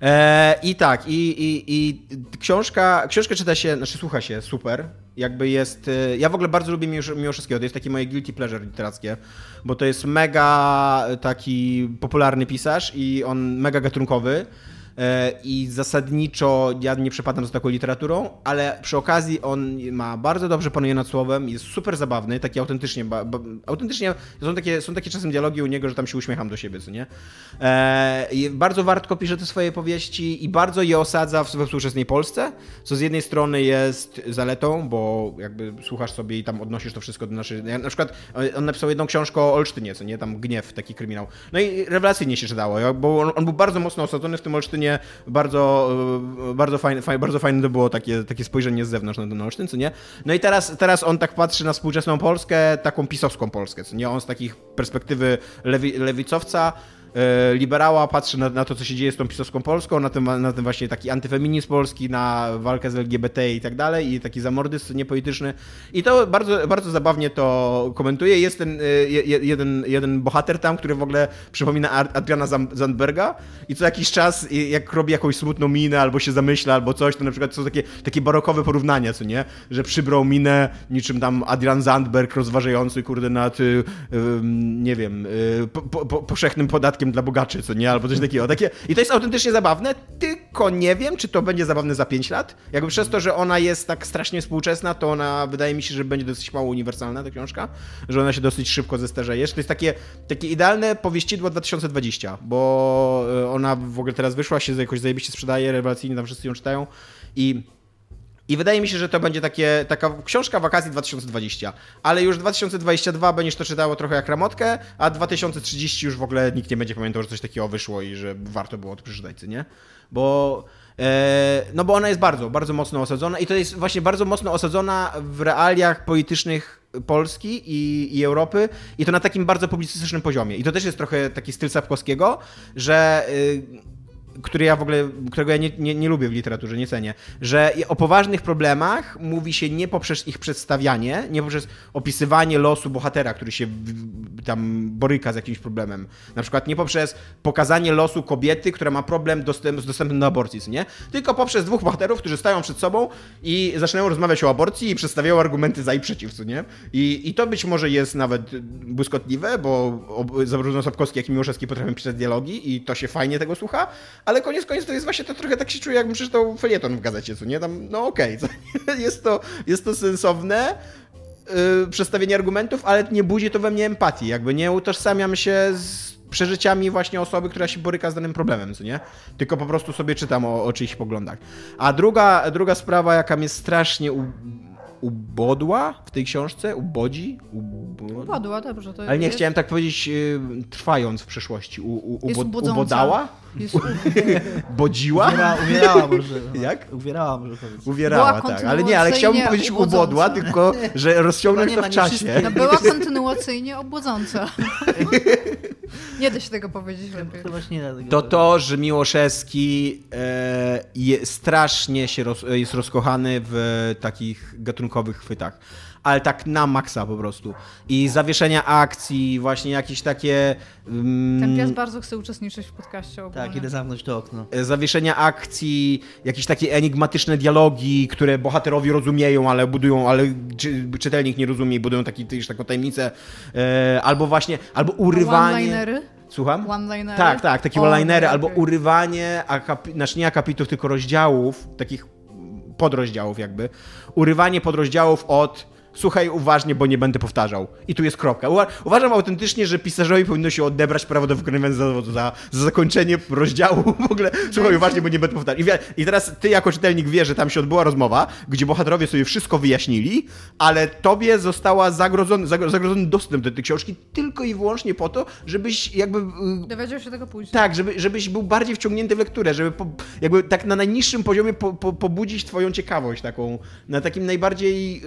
E, I tak, i, i, i książka, książkę czyta się, znaczy słucha się super. Jakby jest. E, ja w ogóle bardzo lubię Miłoszewskiego. To jest takie moje guilty pleasure literackie, bo to jest mega taki popularny pisarz i on mega gatunkowy. E, i zasadniczo ja nie przepadam za taką literaturą, ale przy okazji on ma bardzo dobrze panuje nad słowem, jest super zabawny, taki autentycznie, ba, ba, autentycznie są takie, są takie czasem dialogi u niego, że tam się uśmiecham do siebie, co nie? E, bardzo wartko pisze te swoje powieści i bardzo je osadza w, współczesnej Polsce, co z jednej strony jest zaletą, bo jakby słuchasz sobie i tam odnosisz to wszystko do naszej... Na przykład e, on napisał jedną książkę o Olsztynie, co nie? Tam Gniew, taki kryminał. No i rewelacyjnie się czytało, bo on, on był bardzo mocno osadzony w tym Olsztynie bardzo, e, bardzo, fajne, bardzo fajne to było takie, takie spojrzenie z zewnątrz na ten Olsztyn, co nie? No i teraz, teraz on tak patrzy na współczesną Polskę, taką pisowską Polskę, co nie? On z takich perspektywy lewi, lewicowca liberała, patrzy na, na, to, co się dzieje z tą pisowską Polską, na ten, na właśnie taki antyfeminizm polski, na walkę z LGBT i tak dalej, i taki zamordyzm niepolityczny. I to bardzo, bardzo zabawnie to komentuje. Jest ten e, jeden, jeden bohater tam, który w ogóle przypomina Adriana Zandberga i co jakiś czas, jak robi jakąś smutną minę, albo się zamyśla, albo coś, to na przykład są takie, takie barokowe porównania, co nie? Że przybrał minę niczym tam Adrian Zandberg rozważający, kurde, nad, y, nie wiem, y, po, po, powszechnym podatkiem dla bogaczy, co nie? Albo coś takiego. Takie... I to jest autentycznie zabawne, tylko nie wiem, czy to będzie zabawne za 5 lat. Jakby przez to, że ona jest tak strasznie współczesna, to ona wydaje mi się, że będzie dosyć mało uniwersalna, ta książka, że ona się dosyć szybko zestarzeje. To jest takie, takie idealne powieścidło 2020, bo e, ona w ogóle teraz wyszła, się jakoś zajebiście sprzedaje, rewelacyjnie tam wszyscy ją czytają i i wydaje mi się, że to będzie takie, taka książka wakacji 2020, ale już 2022 będziesz to czytało trochę jak ramotkę, a 2030 już w ogóle nikt nie będzie pamiętał, że coś takiego wyszło i że warto było to przeczytać, nie? Bo, e, no bo ona jest bardzo, bardzo mocno osadzona i to jest właśnie bardzo mocno osadzona w realiach politycznych Polski i, i Europy i to na takim bardzo publicystycznym poziomie. I to też jest trochę taki styl Sapkowskiego, że... Który ja w ogóle, którego ja nie, nie, nie, lubię w literaturze, nie cenię, że o poważnych problemach mówi się nie poprzez ich przedstawianie, nie poprzez opisywanie losu bohatera, który się tam boryka z jakimś problemem. Na przykład nie poprzez pokazanie losu kobiety, która ma problem dostęp, z dostępem do aborcji, nie? Tylko poprzez dwóch bohaterów, którzy stają przed sobą i zaczynają rozmawiać o aborcji i przedstawiają argumenty za i przeciw, co nie? I, i to być może jest nawet błyskotliwe, bo zarówno Sapkowski, jak i Miłoszewski potrafią pisać dialogi i to się fajnie tego słucha, ale koniec końców to jest właśnie to trochę tak się czuję, jakbym przeczytał felieton w gazecie, co nie? Tam, no okej, okay, jest, to, jest to sensowne, yy, przedstawienie argumentów, ale nie budzi to we mnie empatii, jakby nie utożsamiam się z przeżyciami właśnie osoby, która się boryka z danym problemem, co nie? Tylko po prostu sobie czytam o, o czyichś poglądach. A druga, druga sprawa, jaka mnie strasznie u, ubodła w tej książce, ubodzi? Ubodła, ubodła dobrze. To Ale nie jest... chciałem tak powiedzieć yy, trwając w przeszłości. U, u, ubo, ubodała? Bodziła? Uwiera, uwierała może. Jak? Uwierała może powiedzieć. Uwierała, tak. Ale nie, ale chciałbym powiedzieć ubodząca. ubodła, tylko że rozciągnąć to w czasie. No była kontynuacyjnie obłodząca. nie da się tego powiedzieć lepiej. To, to to, że Miłoszewski e, je, strasznie się roz, jest rozkochany w takich gatunkowych chwytach ale tak na maksa po prostu. I zawieszenia akcji, właśnie jakieś takie... Um, Ten pies bardzo chce uczestniczyć w podcaście ogólnie. Tak, idę zamknąć to okno. E, zawieszenia akcji, jakieś takie enigmatyczne dialogi, które bohaterowie rozumieją, ale budują, ale czy, czytelnik nie rozumie i budują taki, też taką tajemnicę. E, albo właśnie, albo urywanie... One-linery? Słucham? One-linery? Tak, tak, takie one-linery, albo urywanie, akapi- znaczy nie akapitów, tylko rozdziałów, takich podrozdziałów jakby. Urywanie podrozdziałów od słuchaj uważnie, bo nie będę powtarzał. I tu jest kropka. Uważam autentycznie, że pisarzowi powinno się odebrać prawo do wykonywania zawodu za, za zakończenie rozdziału. W ogóle słuchaj uważnie, bo nie będę powtarzał. I, I teraz ty jako czytelnik wiesz, że tam się odbyła rozmowa, gdzie bohaterowie sobie wszystko wyjaśnili, ale tobie została zagrodzony, zagrodzony dostęp do tej książki tylko i wyłącznie po to, żebyś jakby... Y, Dowiedział się tego później. Tak, żeby, żebyś był bardziej wciągnięty w lekturę, żeby po, jakby tak na najniższym poziomie po, po, pobudzić twoją ciekawość taką, na takim najbardziej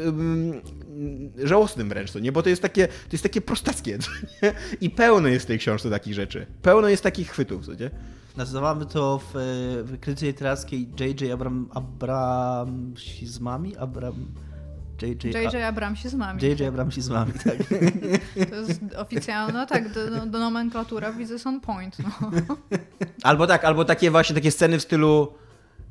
żałosnym wręcz, to nie? Bo to jest takie, to jest takie prostackie, nie? I pełno jest w tej książce takich rzeczy. Pełno jest takich chwytów, co nie? Nazywamy to w, w krytyce literackiej J.J. Abram, Abramsizmami? Abram... J.J. Abramsizmami. J.J. Abramsizmami, tak. To jest oficjalna, tak, do, do nomenklatura widzę on point. No. Albo tak, albo takie właśnie takie sceny w stylu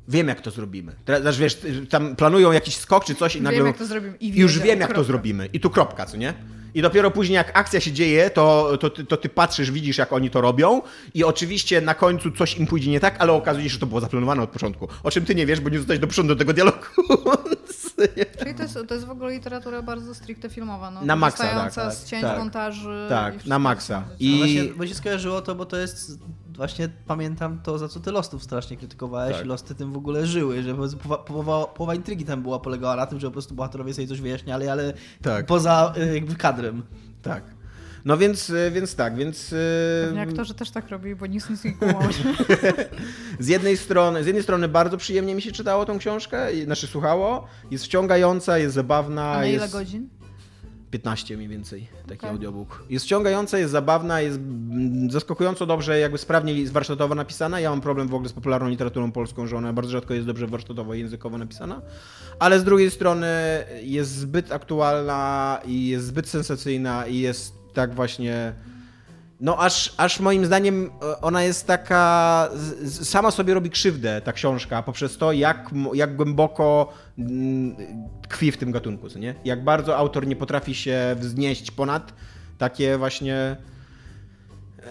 wiem jak to zrobimy. Teraz wiesz, tam planują jakiś skok czy coś i nagle... Wiem jak to zrobimy. I już wiem jak kropka. to zrobimy. I tu kropka, co nie? I dopiero później, jak akcja się dzieje, to, to, to, ty patrzysz, widzisz, jak oni to robią, i oczywiście na końcu coś im pójdzie nie tak, ale okazuje się, że to było zaplanowane od początku. O czym ty nie wiesz, bo nie zostałeś do przodu do tego dialogu. Czyli to jest, to jest w ogóle literatura bardzo stricte filmowa. No, na maksa, tak. tak z cięć, tak, montaży. Tak, na maksa. I... No właśnie, bo się skojarzyło to, bo to jest właśnie pamiętam to, za co ty Lostów strasznie krytykowałeś tak. i Losty tym w ogóle żyły, że połowa, połowa, połowa intrygi tam była polegała na tym, że po prostu bohaterowie sobie coś wyjaśniali, ale tak. poza y, jakby kadrem. Tak. No więc, y, więc tak, więc... Y, Pewnie aktorzy też tak robili, bo nic nie kumało. z, jednej strony, z jednej strony bardzo przyjemnie mi się czytało tą książkę, znaczy słuchało, jest wciągająca, jest zabawna. A na ile jest... godzin? 15 mniej więcej taki okay. audiobook. Jest ściągająca, jest zabawna, jest zaskakująco dobrze, jakby sprawnie warsztatowo napisana. Ja mam problem w ogóle z popularną literaturą polską, że ona bardzo rzadko jest dobrze warsztatowo i językowo napisana. Ale z drugiej strony jest zbyt aktualna i jest zbyt sensacyjna i jest tak właśnie no aż, aż moim zdaniem e, ona jest taka, sama sobie robi krzywdę ta książka poprzez to, jak, jak głęboko mm, tkwi w tym gatunku, nie? Jak bardzo autor nie potrafi się wznieść ponad takie właśnie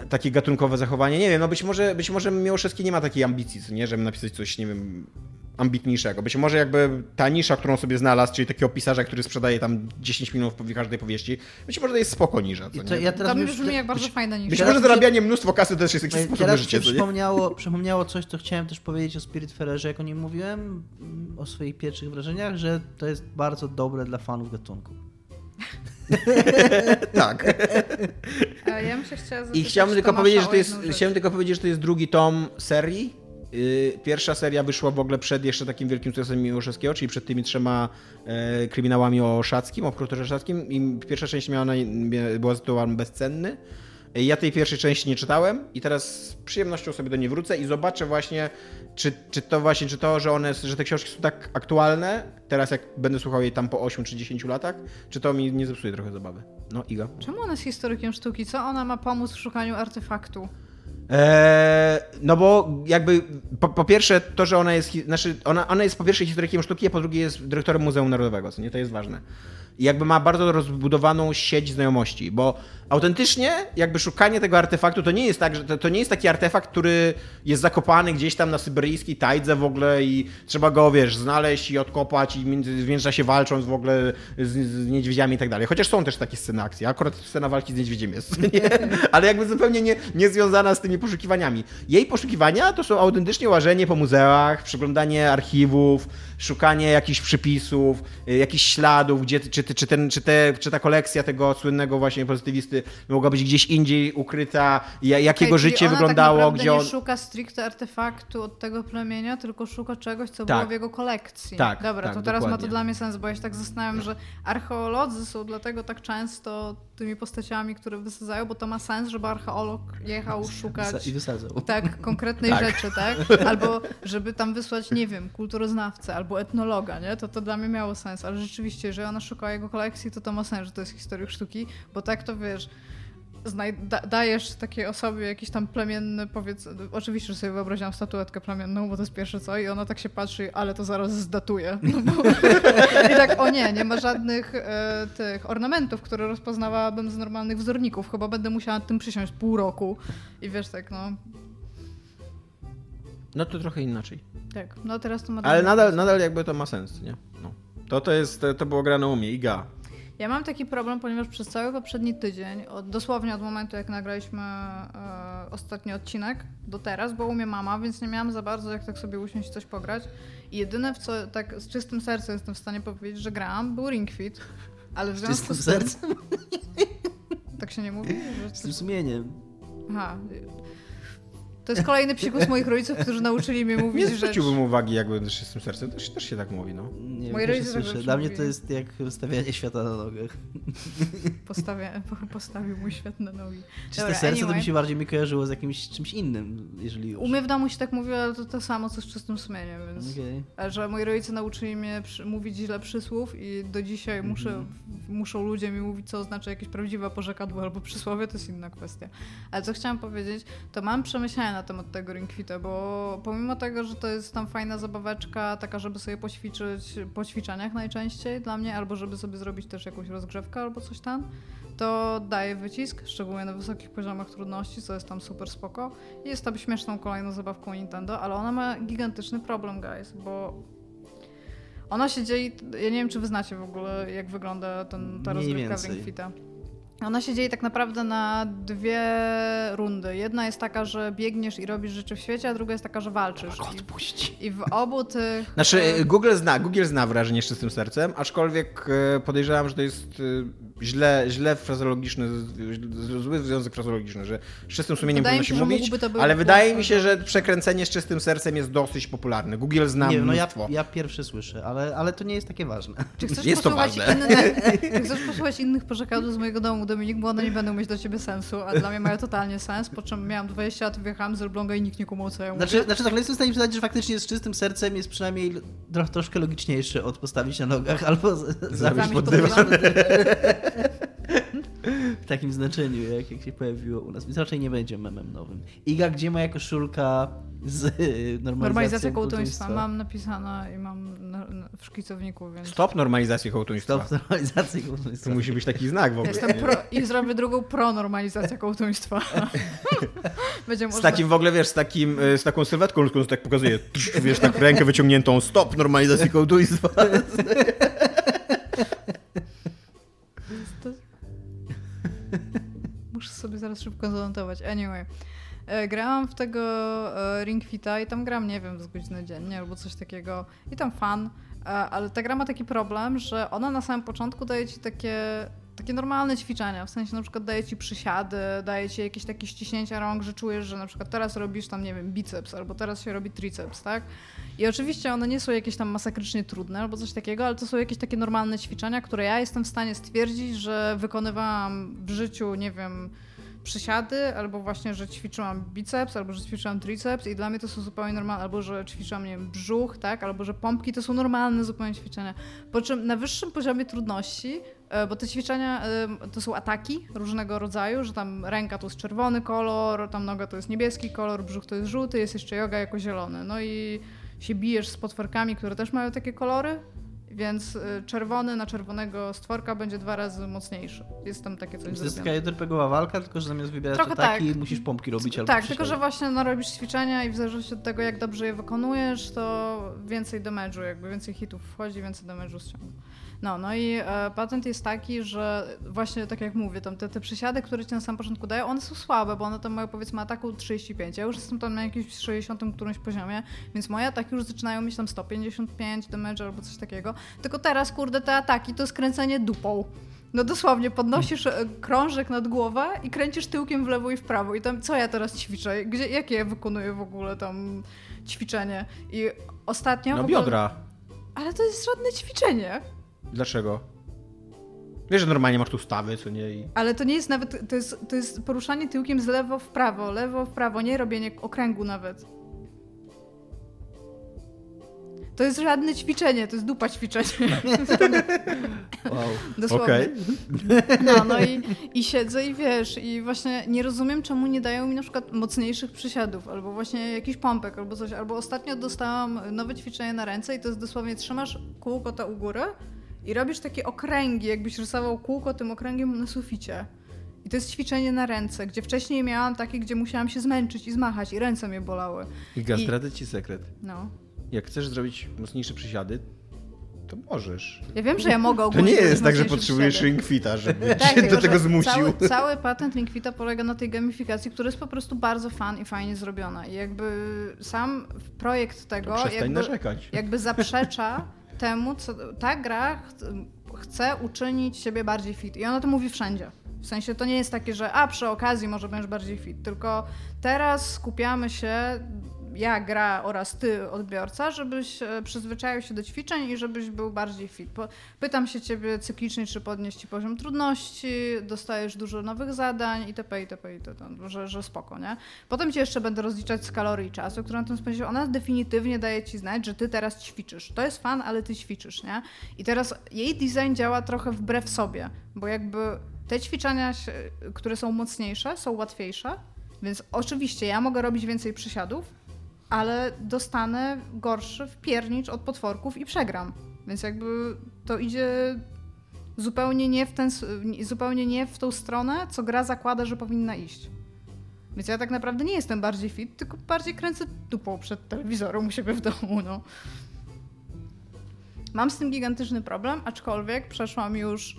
takie gatunkowe zachowanie. Nie wiem, no być może, być może Miłoszewski nie ma takiej ambicji, co nie? Żeby napisać coś, nie wiem, ambitniejszego. Być może jakby ta nisza, którą sobie znalazł, czyli takiego pisarza, który sprzedaje tam 10 minut w każdej powieści, być może to jest spoko nisza. To, ja teraz to brzmi jak bardzo być, fajna nisza. Być może zarabianie mnóstwo kasy to też jest jakiś sposób teraz życia. Przypomniało, przypomniało coś, co chciałem też powiedzieć o Spiritfarerze, jak o nim mówiłem, o swoich pierwszych wrażeniach, że to jest bardzo dobre dla fanów gatunku. tak. ja bym się chciała I chciałbym tylko powiedzieć, że to jest, chciałem tylko powiedzieć, że to jest drugi tom serii y, pierwsza seria wyszła w ogóle przed jeszcze takim wielkim sukcesem Miłoszewskiego, czyli przed tymi trzema e, kryminałami o Szackim, o prokuratorze Szackim i pierwsza część miała była zatytułowana Bezcenny. Ja tej pierwszej części nie czytałem i teraz z przyjemnością sobie do niej wrócę i zobaczę właśnie, czy, czy to właśnie, czy to, że one, że te książki są tak aktualne, teraz jak będę słuchał jej tam po 8 czy 10 latach, czy to mi nie zepsuje trochę zabawy. No, Iga. Czemu ona jest historykiem sztuki? Co ona ma pomóc w szukaniu artefaktu? Eee, no bo jakby po, po, pierwsze to, że ona jest, znaczy ona, ona jest po pierwsze historykiem sztuki, a po drugie jest dyrektorem Muzeum Narodowego, co nie, to jest ważne. I jakby ma bardzo rozbudowaną sieć znajomości, bo autentycznie jakby szukanie tego artefaktu to nie jest tak, że to, to, nie jest taki artefakt, który jest zakopany gdzieś tam na syberyjskiej tajdze w ogóle i trzeba go, wiesz, znaleźć i odkopać i w międzyczasie walcząc w ogóle z, z, niedźwiedziami i tak dalej. Chociaż są też takie sceny akcji. Akurat scena walki z niedźwiedziem jest, nie? ale jakby zupełnie nie, nie związana z tymi poszukiwaniami. Jej poszukiwania to są autentycznie łażenie po muzeach, przeglądanie archiwów, szukanie jakichś przypisów, y, jakichś śladów, gdzie, czy, czy, ten, czy, te, czy ta kolekcja tego słynnego właśnie pozytywisty mogła być gdzieś indziej ukryta, jakiego okay, życie ona wyglądało, tak gdzie on... nie szuka stricte artefaktu od tego plemienia, tylko szuka czegoś, co tak. było w jego kolekcji. Tak, Dobra, tak, to teraz dokładnie. ma to dla mnie sens, bo ja się tak zastanawiam, że archeolodzy są dlatego tak często tymi postaciami, które wysadzają, bo to ma sens, żeby archeolog jechał szukać i wysadzał. Tak, konkretnej tak. rzeczy, tak? Albo żeby tam wysłać, nie wiem, kulturoznawcę albo etnologa, nie? To to dla mnie miało sens, ale rzeczywiście, że ona szuka jego kolekcji, to to ma sens, że to jest historyk sztuki, bo tak to wiesz, da dajesz takiej osobie jakiś tam plemienny, powiedz, oczywiście, że sobie wyobraziłam statuetkę plemienną, bo to jest pierwsze co, i ona tak się patrzy, ale to zaraz zdatuje. No bo... I tak, o nie, nie ma żadnych e, tych ornamentów, które rozpoznawałabym z normalnych wzorników. Chyba będę musiała tym przysiąść pół roku. I wiesz, tak, no. No to trochę inaczej. Tak, no teraz to ma... Ale nadal, nadal jakby to ma sens, nie? No. To, to jest, to było grane u mnie, Iga. Ja mam taki problem, ponieważ przez cały poprzedni tydzień, od, dosłownie od momentu jak nagraliśmy e, ostatni odcinek do teraz, bo u mnie mama, więc nie miałam za bardzo jak tak sobie usiąść coś pograć. I jedyne, w co tak z czystym sercem jestem w stanie powiedzieć, że grałam, był Ring Fit. Ale w związku z czystym sercem? Tak się nie mówi? Że... Z tym sumieniem. Aha, to jest kolejny psikus moich rodziców, którzy nauczyli mnie mówić, że... Nie zwróciłbym uwagi, jak będziesz z tym sercem. Też, też się tak mówi, no. Nie Moi rodzice słyszę. Dla mnie to jest jak stawianie świata na nogach. Postawia, postawił mój świat na nogi. Czyste Dobra, serce anyway. to mi się bardziej mi kojarzyło z jakimś czymś innym, jeżeli już. U mnie w domu się tak mówiło, ale to to samo, co z czystym sumieniem, więc... Okay. Że moi rodzice nauczyli mnie przy, mówić źle przysłów i do dzisiaj mm -hmm. muszę, muszą ludzie mi mówić, co oznacza jakieś prawdziwe porzekadło albo przysłowie, to jest inna kwestia. Ale co chciałam powiedzieć, to mam przemyślenia na temat tego Ringfita, bo pomimo tego, że to jest tam fajna zabaweczka, taka, żeby sobie poćwiczyć po ćwiczeniach najczęściej dla mnie, albo żeby sobie zrobić też jakąś rozgrzewkę albo coś tam, to daje wycisk, szczególnie na wysokich poziomach trudności, co jest tam super spoko. I jest tam śmieszną kolejną zabawką Nintendo, ale ona ma gigantyczny problem, guys, bo ona się dzieje, ja nie wiem, czy wy znacie w ogóle, jak wygląda ten, ta rozgrywka w Ring Fita. Ona się dzieje tak naprawdę na dwie rundy. Jedna jest taka, że biegniesz i robisz rzeczy w świecie, a druga jest taka, że walczysz. Odpuść. I, I w obu tych... Znaczy, Google zna, Google zna wrażenie z czystym sercem, aczkolwiek e, podejrzewam, że to jest e, źle, źle frazeologiczny, zły związek frazeologiczny, że z czystym sumieniem wydaje powinno się, mówić, ale wydaje mi się, że przekręcenie z czystym sercem jest dosyć popularne. Google zna nie, no ja, ja pierwszy słyszę, ale, ale to nie jest takie ważne. Czy chcesz jest to ważne. Inne, czy chcesz posłuchać innych porzekadł z mojego domu, Dominik, bo one nie będą mieć dla ciebie sensu, a dla mnie mają totalnie sens, po czym miałam 20 lat, wyjechałam z Elbląga i nikt nie kumał, co ja mówię. Znaczy, znaczy tak, ale jestem w stanie przyznać, że faktycznie z czystym sercem jest przynajmniej troszkę logiczniejszy od postawić na nogach albo zabić pod w takim znaczeniu, jak, jak się pojawiło u nas. Więc raczej nie będzie memem nowym. Iga, gdzie moja koszulka z normalizacją Normalizacja kołtuństwa. Mam napisane i mam w szkicowniku, więc... Stop normalizacji kołtuństwa. Stop normalizacji kołtuństwa. To musi być taki znak w ogóle. Jestem pro, I zrobię drugą pro-normalizację kołtuństwa. Będzie z takim w ogóle, wiesz, z, takim, e, z taką sylwetką ludzką, tak pokazuje, wiesz, tak rękę wyciągniętą, stop normalizacji kołtuństwa. sobie zaraz szybko zanotować. Anyway. E, grałam w tego e, Ring Fita i tam gram, nie wiem, z godziny dziennie albo coś takiego. I tam fan, e, ale ta gra ma taki problem, że ona na samym początku daje ci takie takie normalne ćwiczenia, w sensie na przykład daje ci przysiady, daje ci jakieś takie ściśnięcia rąk, że czujesz, że na przykład teraz robisz tam, nie wiem, biceps, albo teraz się robi triceps, tak? I oczywiście one nie są jakieś tam masakrycznie trudne albo coś takiego, ale to są jakieś takie normalne ćwiczenia, które ja jestem w stanie stwierdzić, że wykonywałam w życiu, nie wiem, przysiady, albo właśnie, że ćwiczyłam biceps, albo że ćwiczyłam triceps i dla mnie to są zupełnie normalne, albo że ćwiczyłam, nie wiem, brzuch, tak, albo że pompki to są normalne zupełnie ćwiczenia. Po czym na wyższym poziomie trudności, e, bo te ćwiczenia e, to są ataki różnego rodzaju, że tam ręka to jest czerwony kolor, tam noga to jest niebieski kolor, brzuch to jest żółty, jest jeszcze yoga jako zielony. No i się bijesz z potworkami, które też mają takie kolory, więc y, czerwony na czerwonego stworka będzie dwa razy mocniejszy. Jest tam takie coś To jest taka JRPGowa walka, tylko że zamiast wybierać Trochę ataki, tak. musisz pompki robić albo Tak, tylko że właśnie no, robisz ćwiczenia i w zależności od tego, jak dobrze je wykonujesz, to więcej damage'u, jakby więcej hitów wchodzi, więcej damage'u ściąga. No, no i e, patent jest taki, że właśnie tak jak mówię, tam te, te przysiady, które ci na samym początku dają, one są słabe, bo one tam mają powiedzmy ataku 35. Ja już jestem tam na jakimś 60 którymś poziomie, więc moje ataki już zaczynają mieć tam 155 damage albo coś takiego. Tylko teraz, kurde, te ataki to skręcenie dupą. No dosłownie, podnosisz e, krążek nad głowę i kręcisz tyłkiem w lewo i w prawo. I tam, co ja teraz ćwiczę? Gdzie, jakie ja wykonuję w ogóle tam ćwiczenie? I ostatnio... No ogóle- biodra. Ale to jest żadne ćwiczenie. Dlaczego? Wiesz, że normalnie masz tu stawy, co nie? I... Ale to nie jest nawet, to jest, to jest poruszanie tyłkiem z lewo w prawo, lewo w prawo, nie robienie okręgu nawet. To jest żadne ćwiczenie, to jest dupa ćwiczenie. Wow. Dosłownie. Okej. No, no i, i siedzę i wiesz, i właśnie nie rozumiem, czemu nie dają mi na przykład mocniejszych przysiadów, albo właśnie jakiś pompek, albo coś. Albo ostatnio dostałam nowe ćwiczenie na ręce i to jest dosłownie trzymasz kółko to u góry i robisz takie okręgi, jakbyś rysował kółko tym okręgiem na suficie. I to jest ćwiczenie na ręce, gdzie wcześniej miałam takie, gdzie musiałam się zmęczyć i zmachać i ręce mnie bolały. Iga, I- zdradzę ci sekret. No. Jak chcesz zrobić mocniejsze przysiady, to możesz. Ja wiem, że ja mogę To ogólnie nie zrobić jest tak, że potrzebujesz przysiady. ring fita, żeby Tak, cię do tego zmusił. Cały, cały patent Ringfita polega na tej gamifikacji, która jest po prostu bardzo fan i fajnie zrobiona. I jakby sam projekt tego Przestań jakby, narzekać. jakby zaprzecza temu, co ta gra ch chce uczynić siebie bardziej fit. I ona to mówi wszędzie. W sensie to nie jest takie, że a przy okazji może będziesz bardziej fit, tylko teraz skupiamy się ja, gra oraz ty, odbiorca, żebyś e, przyzwyczaił się do ćwiczeń i żebyś był bardziej fit. Pytam się ciebie cyklicznie, czy podnieść ci poziom trudności, dostajesz dużo nowych zadań itp., itp., itp., że, że spoko, nie? Potem ci jeszcze będę rozliczać z kalorii czasu, które na tym spędzisz. Ona definitywnie daje ci znać, że ty teraz ćwiczysz. To jest fan, ale ty ćwiczysz, nie? I teraz jej design działa trochę wbrew sobie, bo jakby te ćwiczenia, które są mocniejsze, są łatwiejsze, więc oczywiście ja mogę robić więcej przysiadów, ale dostanę gorszy wpiernicz od potworków i przegram. Więc jakby to idzie zupełnie nie w, ten, zupełnie nie w tą stronę, co gra zakłada, że powinna iść. Więc ja tak naprawdę nie jestem bardziej fit, tylko bardziej kręcę dupą przed telewizorem u siebie w domu, no. Mam z tym gigantyczny problem, aczkolwiek przeszłam już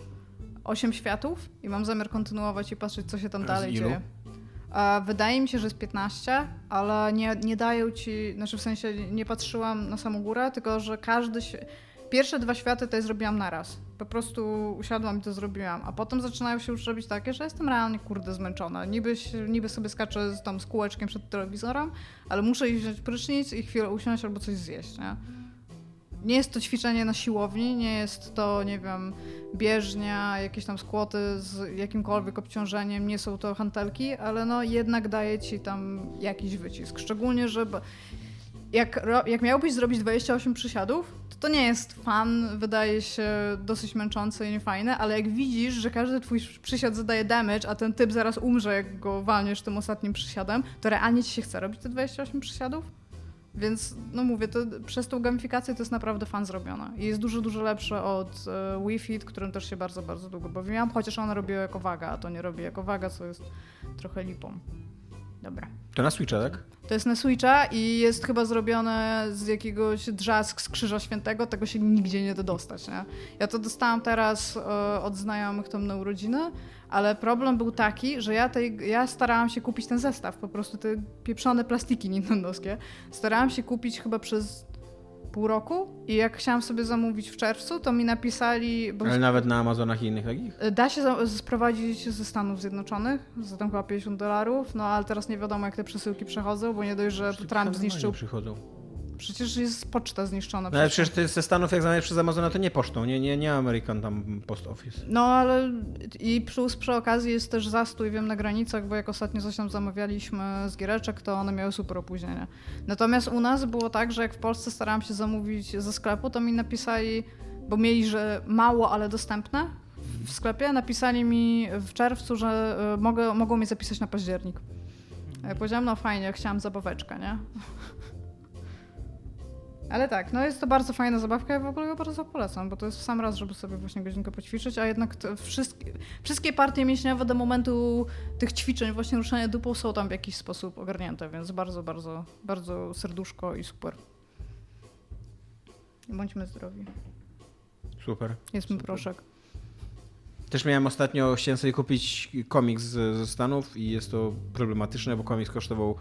8 światów i mam zamiar kontynuować i patrzeć, co się tam dalej ilu? dzieje. E, Wydaje mi się, że jest 15, ale nie, nie dają ci, znaczy w sensie nie patrzyłam na samą górę, tylko że każdy. Się, pierwsze dwa światy to zrobiłam naraz. Po prostu usiadłam i to zrobiłam. A potem zaczynają się już robić takie, że jestem realnie kurde zmęczona. Niby, niby sobie skaczę z, tam z kółeczkiem przed telewizorem, ale muszę iść wziąć prysznic i chwilę usiąść albo coś zjeść, nie? Nie jest to ćwiczenie na siłowni, nie jest to, nie wiem, bieżnia, jakieś tam skłoty z jakimkolwiek obciążeniem, nie są to hantelki, ale no jednak daje ci tam jakiś wycisk. Szczególnie, że jak, jak miałbyś zrobić 28 przysiadów, to to nie jest fan, wydaje się dosyć męczące i niefajne, ale jak widzisz, że każdy twój przysiad zadaje damage, a ten typ zaraz umrze, jak go walniesz tym ostatnim przysiadem, to realnie ci się chce robić te 28 przysiadów? Więc, no mówię, to przez tą gamifikację to jest naprawdę fan zrobiona. I jest dużo, dużo lepsze od e, Wii Fit, którym też się bardzo, bardzo długo bawiłam, chociaż ona robiła jako waga, a to nie robi jako waga, co jest trochę lipą. Dobra. To na Switcha, tak? To jest na Switcha i jest chyba zrobione z jakiegoś drzask z Krzyża Świętego, tego się nigdzie nie da dostać, nie? Ja to dostałam teraz e, od znajomych tam na urodziny, ale problem był taki, że ja, tej, ja starałam się kupić ten zestaw, po prostu te pieprzone plastiki nintendowskie. Starałam się kupić chyba przez pół roku i jak chciałam sobie zamówić w czerwcu, to mi napisali... Ale nawet na Amazonach i innych takich? Da się sprowadzić ze Stanów Zjednoczonych za tam chyba 50 dolarów, no ale teraz nie wiadomo jak te przesyłki przechodzą, bo nie dość, że Trump zniszczył... Przychodzą. Przecież jest poczta zniszczona. No, ale przecież. ty ze Stanów jak zamawiasz przez Amazona to nie pocztą, nie, nie, nie American tam Post Office. No ale i plus przy okazji jest też zastój, wiem, na granicach, bo jak ostatnio coś tam zamawialiśmy z giereczek, to one miały super opóźnienie. Natomiast u nas było tak, że jak w Polsce starałam się zamówić ze sklepu, to mi napisali, bo mieli, że mało, ale dostępne w sklepie, napisali mi w czerwcu, że y, mogę, mogą mnie zapisać na październik. Ja powiedziałam, no fajnie, chciałam zabaweczkę, nie? Ale tak, no jest to bardzo fajna zabawka, ja w ogóle ją bardzo polecam, bo to jest w sam raz, żeby sobie właśnie godzinkę poćwiczyć, a jednak wszystkie, wszystkie partie mięśniowe do momentu tych ćwiczeń, właśnie ruszania dupą są tam w jakiś sposób ogarnięte, więc bardzo, bardzo, bardzo serduszko i super. Bądźmy zdrowi. Super. Jest mi proszek. Też miałem ostatnio, chciałem sobie kupić komiks ze Stanów i jest to problematyczne, bo komiks kosztował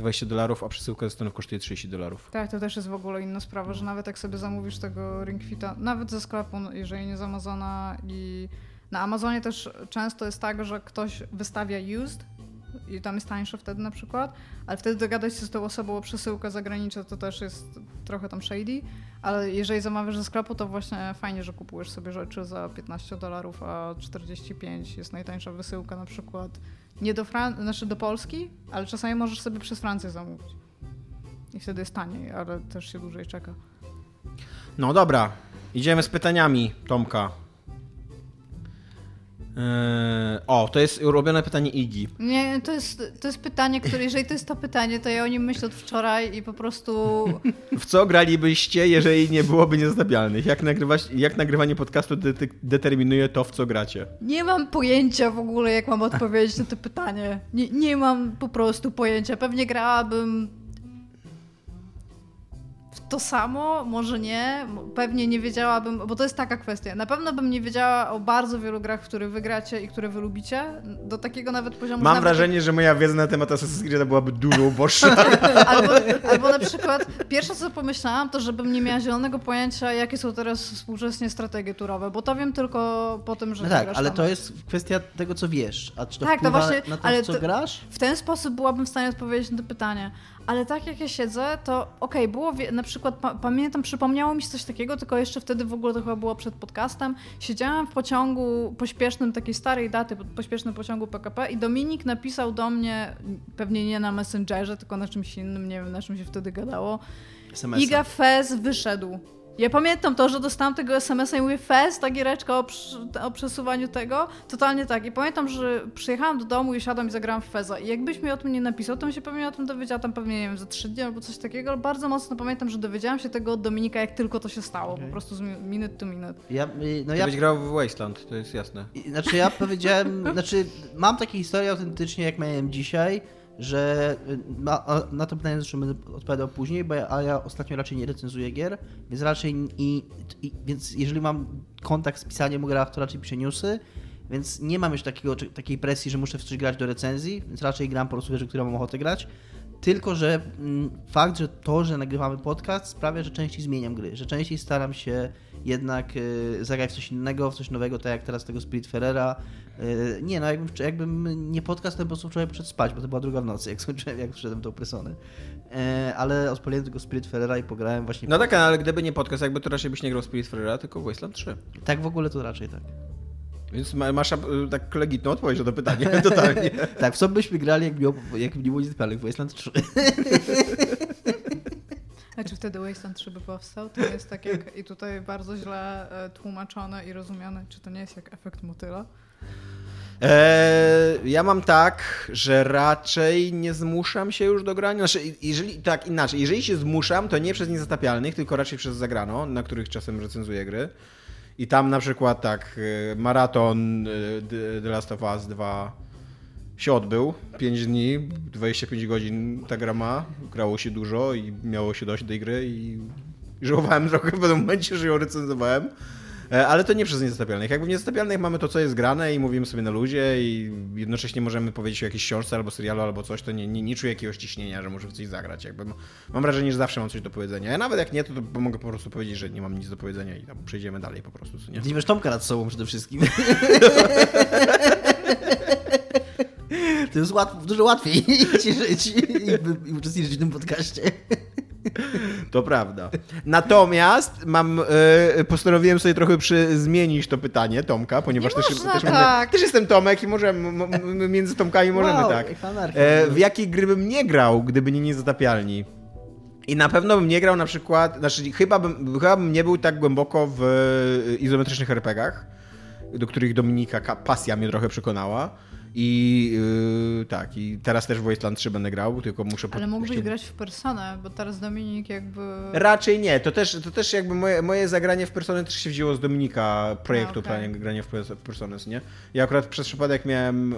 20 dolarów, a przesyłka ze Stanów kosztuje 30 dolarów. Tak, to też jest w ogóle inna sprawa, że nawet jak sobie zamówisz tego Ring Fita, nawet ze sklepu, no, jeżeli nie z Amazona i na Amazonie też często jest tak, że ktoś wystawia used i tam jest tańsze wtedy na przykład, ale wtedy dogadać się z tą osobą o przesyłkę zagraniczną to też jest trochę tam shady, ale jeżeli zamawiasz ze sklepu, to właśnie fajnie, że kupujesz sobie rzeczy za 15 dolarów, a 45 jest najtańsza wysyłka na przykład nie do Fran- znaczy do Polski, ale czasami możesz sobie przez Francję zamówić. I wtedy jest taniej, ale też się dłużej czeka. No dobra, idziemy z pytaniami Tomka. Eee, o, to jest ulubione pytanie Igi. Nie, to jest, to jest pytanie, które, jeżeli to jest to pytanie, to ja o nim myślę od wczoraj i po prostu W co gralibyście, jeżeli nie byłoby niezatapialnych? Jak, nagrywać, jak nagrywanie podcastu de- determinuje to, w co gracie? nie mam pojęcia w ogóle, jak mam odpowiedzieć na to pytanie. Nie, nie mam po prostu pojęcia. Pewnie grałabym to samo, może nie. Pewnie nie wiedziałabym, bo to jest taka kwestia. Na pewno bym nie wiedziała o bardzo wielu grach, w które wygracie i które wy lubicie. Do takiego nawet poziomu... Mam nawet wrażenie, że moja wiedza na temat Assassin's Creed byłaby dużo uboższa. Albo, albo na przykład pierwsze co pomyślałam, to żebym nie miała zielonego pojęcia, jakie są teraz współczesnie strategie turowe, bo to wiem tylko po tym, że No tak, grasz ale tam. to jest kwestia tego, co wiesz. A czy to Tak, to właśnie, na to, ale co to- grasz? W ten sposób byłabym w stanie odpowiedzieć na to pytanie. Ale tak jak ja siedzę, to okej, było wie- na przykład, pa, pamiętam, przypomniało mi się coś takiego, tylko jeszcze wtedy w ogóle to chyba było przed podcastem. Siedziałam w pociągu pośpiesznym, takiej starej daty, po- pośpiesznym pociągu PKP i Dominik napisał do mnie, pewnie nie na Messengerze, tylko na czymś innym, nie wiem na czym się wtedy gadało, SMS-a. Iga Fez wyszedł. Ja pamiętam to, że dostałam tego SMS-a i mówię Fez, ta giereczka o, przy- o przesuwaniu tego. Totalnie tak. I pamiętam, że przyjechałam do domu i siadłam i zagrałam w Feza. I jakbyś mi o tym nie napisał, to bym się pewnie o tym dowiedziała tam pewnie, nie wiem, za trzy dni albo coś takiego, ale bardzo mocno pamiętam, że dowiedziałam się tego od Dominika, jak tylko to się stało. Po prostu z mi- minute to minute. Ja, y, no Ja ja, byś grał w Wasteland, to jest jasne. i- znaczy ja powiedziałem, znaczy mam takie historie autentycznie, jak miałem dzisiaj, że y, na, na to pytanie zresztą będę odpowiadał później, bo ja, a ja ostatnio raczej nie recenzuję gier, więc raczej i, i więc jeżeli mam kontakt z pisaniem grach, to raczej piszę newsy, więc nie mam już takiego, takiej presji, że muszę w coś grać do recenzji, więc raczej gram po prostu rzeczy, które mam ochotę grać. Tylko, że mm, fakt, że to, że nagrywamy podcast sprawia, że częściej zmieniam gry, że częściej staram się jednak y, zagrać w coś innego, w coś nowego, tak jak teraz tego Spirit Ferrera. Y, nie, no jakbym, jakbym nie podcast, to po prostu wczoraj poszedł spać, bo to była druga w nocy, jak skończyłem, jak wszedłem tą personę. E, ale odpaliłem tego Spirit Ferrera i pograłem właśnie. No tak, ale gdyby nie podcast, jakby to raczej byś nie grał Spirit Freera, tylko w Wasteland 3. Tak w ogóle to raczej tak. Więc ma- masz tak legitną odpowiedź na to pytanie, totalnie. Tak, w co byśmy grali, jak, miał, jak nie było nic w Wasteland 3. A czy wtedy Wasteland 3 by powstał? To jest tak jak, i tutaj bardzo źle e, tłumaczone i rozumiane, czy to nie jest jak efekt motyla? Eee, ja mam tak, że raczej nie zmuszam się już do grania. Znaczy, jeżeli, tak, inaczej. Jeżeli się zmuszam, to nie przez niezatapialnych, tylko raczej przez zagrano, na których czasem recenzuję gry. I tam na przykład tak, e, maraton e, The Last of Us 2 się odbył. 5 dni, 25 godzin ta gra ma. Grało się dużo i miało się dość tej gry i żałowałem trochę w pewnym momencie, że ją recenzowałem. E, Ale to nie przez niezatapialnych. Jakby w niezatapialnych mamy to, co jest grane i mówimy sobie na luzie i jednocześnie możemy powiedzieć o jakiejś książce albo serialu albo coś, to nie, nie, nie czuję jakiegoś ciśnienia, że muszę w coś zagrać. Jakby mam wrażenie, że zawsze mam coś do powiedzenia. Ja nawet jak nie, to, to mogę po prostu powiedzieć, że nie mam nic do powiedzenia i tam przejdziemy dalej po prostu, co nie? Nie masz Tomka nad sobą przede wszystkim. To jest łat, dużo łatwiej ci żyć i, i uczestniczyć w tym podcaście. To prawda. Natomiast mam, e, postanowiłem sobie trochę przy, zmienić to pytanie Tomka, ponieważ Nie też, można też, tak. też jestem Tomek i możemy, między Tomkami możemy Wow, tak. E, w jakiej gry bym nie grał, gdyby nie niezatapialni? I na pewno bym nie grał na przykład, znaczy chyba bym, chyba bym nie był tak głęboko w e, izometrycznych RPGach, do których Dominika ka- pasja mnie trochę przekonała. I yy, tak, i teraz też w Wasteland 3 będę grał, tylko muszę... po- Ale mógłbyś jeszcze- grać w personę, bo teraz Dominik jakby... Raczej nie, to też, to też jakby moje, moje zagranie w Personę też się wzięło z Dominika projektu okej. okay. grania w, w Personas, nie? Ja akurat przez przypadek miałem e,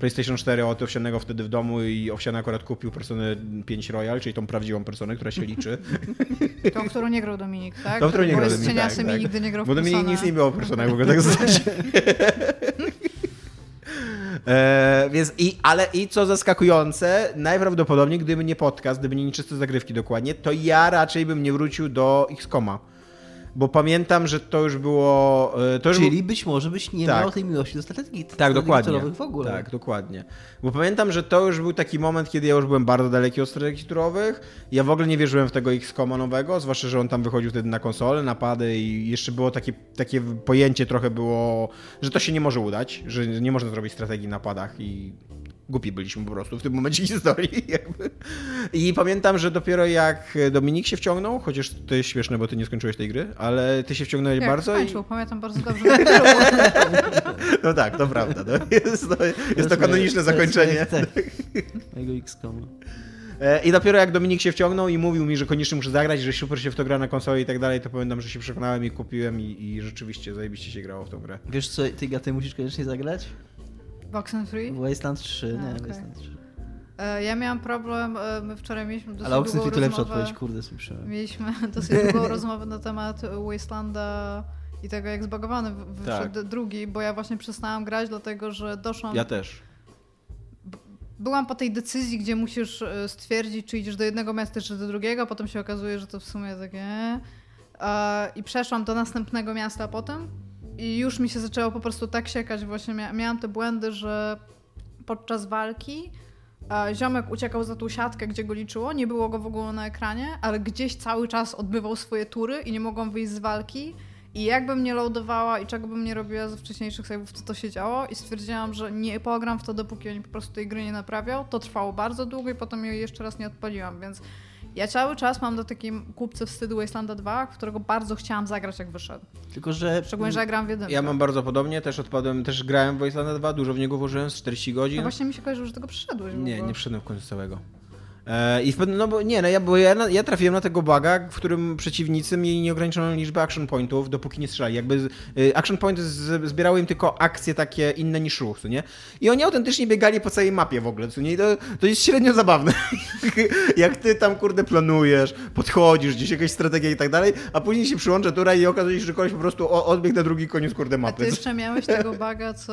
PlayStation 4 od Owsianego wtedy w domu i Owsiany akurat kupił Personę 5 Royal, czyli tą prawdziwą personę, która się liczy. Tą, którą nie grał Dominik, tak? Tą, którą nie Bo grał Dominik, tak, tak. nigdy nie grał w Bo Dominik personę. nic nie miał o Personach, w ogóle tak zostać. E, więc i, ale i co zaskakujące, najprawdopodobniej gdyby nie podcast, gdyby nie nieczyste zagrywki dokładnie, to ja raczej bym nie wrócił do X-Koma. Bo pamiętam, że to już było... e, To już Czyli być może byś nie Tak. miał tej miłości do strategii tak, dokładnie. turowych w ogóle. Tak, dokładnie. Bo pamiętam, że to już był taki moment, kiedy ja już byłem bardzo daleki od strategii turowych. Ja w ogóle nie wierzyłem w tego X-Koma nowego, zwłaszcza, że on tam wychodził wtedy na konsolę, napady i jeszcze było takie, takie pojęcie trochę było, że to się nie może udać, że nie można zrobić strategii na padach i głupi byliśmy po prostu w tym momencie historii. Jakby. I pamiętam, że dopiero jak Dominik się wciągnął, chociaż to jest śmieszne, bo ty nie skończyłeś tej gry, ale ty się wciągnąłeś Jak bardzo i... skończył, pamiętam bardzo dobrze. No tak, to prawda. No. Jest, to, jest to kanoniczne zakończenie. moje-. Mojego X-Koma. E, I dopiero jak Dominik się wciągnął i mówił mi, że koniecznie muszę zagrać, że super się w to gra na konsoli i tak dalej, to pamiętam, że się przekonałem i kupiłem i, i rzeczywiście zajebiście się grało w tą grę. Wiesz co, ty Gaty musisz koniecznie zagrać? Box and Free? Wasteland 3, A, nie, okej. Wasteland 3. E, Ja miałam problem, e, my wczoraj mieliśmy dosyć Ale Oxen Free to lepsza odpowiedź, kurde, słyszałem. Mieliśmy dosyć długą rozmowę na temat Wastelanda i tego, jak zbagowany w- wyszedł Tak. drugi, bo ja właśnie przestałam grać, dlatego że doszłam... też. Byłam po tej decyzji, gdzie musisz e, stwierdzić, czy idziesz do jednego miasta, czy do drugiego, potem się okazuje, że to w sumie takie... I przeszłam do następnego miasta potem i już mi się zaczęło po prostu tak siekać. Właśnie mia- miałam te błędy, że podczas walki e, ziomek uciekał za tą siatkę, gdzie go liczyło, nie było go w ogóle na ekranie, ale gdzieś cały czas odbywał swoje tury i nie mogłam wyjść z walki. I jakbym nie loadowała i czego bym nie robiła ze wcześniejszych save'ów, to to się działo i stwierdziłam, że nie pogram w to, dopóki oni po prostu tej gry nie naprawią. To trwało bardzo długo i potem jej jeszcze raz nie odpaliłam, więc ja cały czas mam do takiej kupce wstydu Wastelanda 2, w którego bardzo chciałam zagrać jak wyszedł. Tylko, że... Szczególnie, że ja gram w jedynkę. Ja mam bardzo podobnie, też odpadłem, też grałem w Wasteland 2, dużo w niego włożyłem, z 40 godzin. No właśnie mi się kojarzy, że tego przyszedłeś Nie, nie przyszedłem w końcu całego. E, I w pewnym, no bo nie, no ja, bo ja, ja trafiłem na tego buga, w którym przeciwnicy mieli nieograniczoną liczbę action pointów, dopóki nie strzelali. Jakby y, action pointy zbierały im tylko akcje takie inne niż ruch, nie? I oni autentycznie biegali po całej mapie w ogóle, co nie? I to, to jest średnio zabawne. Jak ty tam, kurde, planujesz, podchodzisz, gdzieś jakaś strategia i tak dalej, a później się przyłącza tura i okazuje się, że koleś po prostu odbiegł na drugi koniec, kurde, A ty mapy. jeszcze miałeś tego baga, co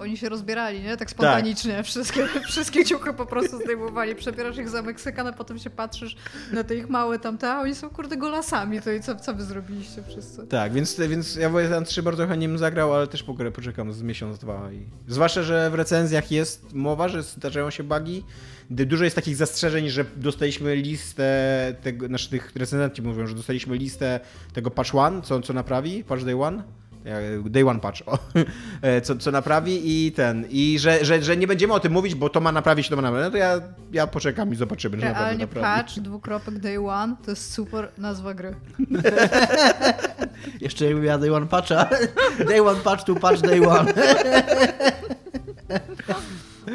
oni się rozbierali, nie? Tak spontanicznie. Wszystkie, wszystkie ciuchy po prostu zdejmowali. Przebierasz ich za Meksykan, potem się patrzysz na te ich małe tamte, a oni są kurde golasami. To i co, co wy zrobiliście wszyscy? Tak, więc, więc ja Wasteland 3 bardzo chętnie bym zagrał, ale też pogrę, poczekam z miesiąc, dwa. I... Zwłaszcza, że w recenzjach jest mowa, że zdarzają się bugi. Dużo jest takich zastrzeżeń, że dostaliśmy listę tego, znaczy tych recenzenci mówią, że dostaliśmy listę tego patch one, co, co naprawi, patch day one. Ja- Day one patch, o. E, Co, co naprawi i ten. I że, że, że nie będziemy o tym mówić, bo to ma naprawić, to ma naprawić. No to ja, ja poczekam i zobaczymy, że naprawdę Realnie naprawi. patch, dwukropek day one, to jest super nazwa gry. Jeszcze jakby miała Day One Patcha. Day One Patch to Patch Day One.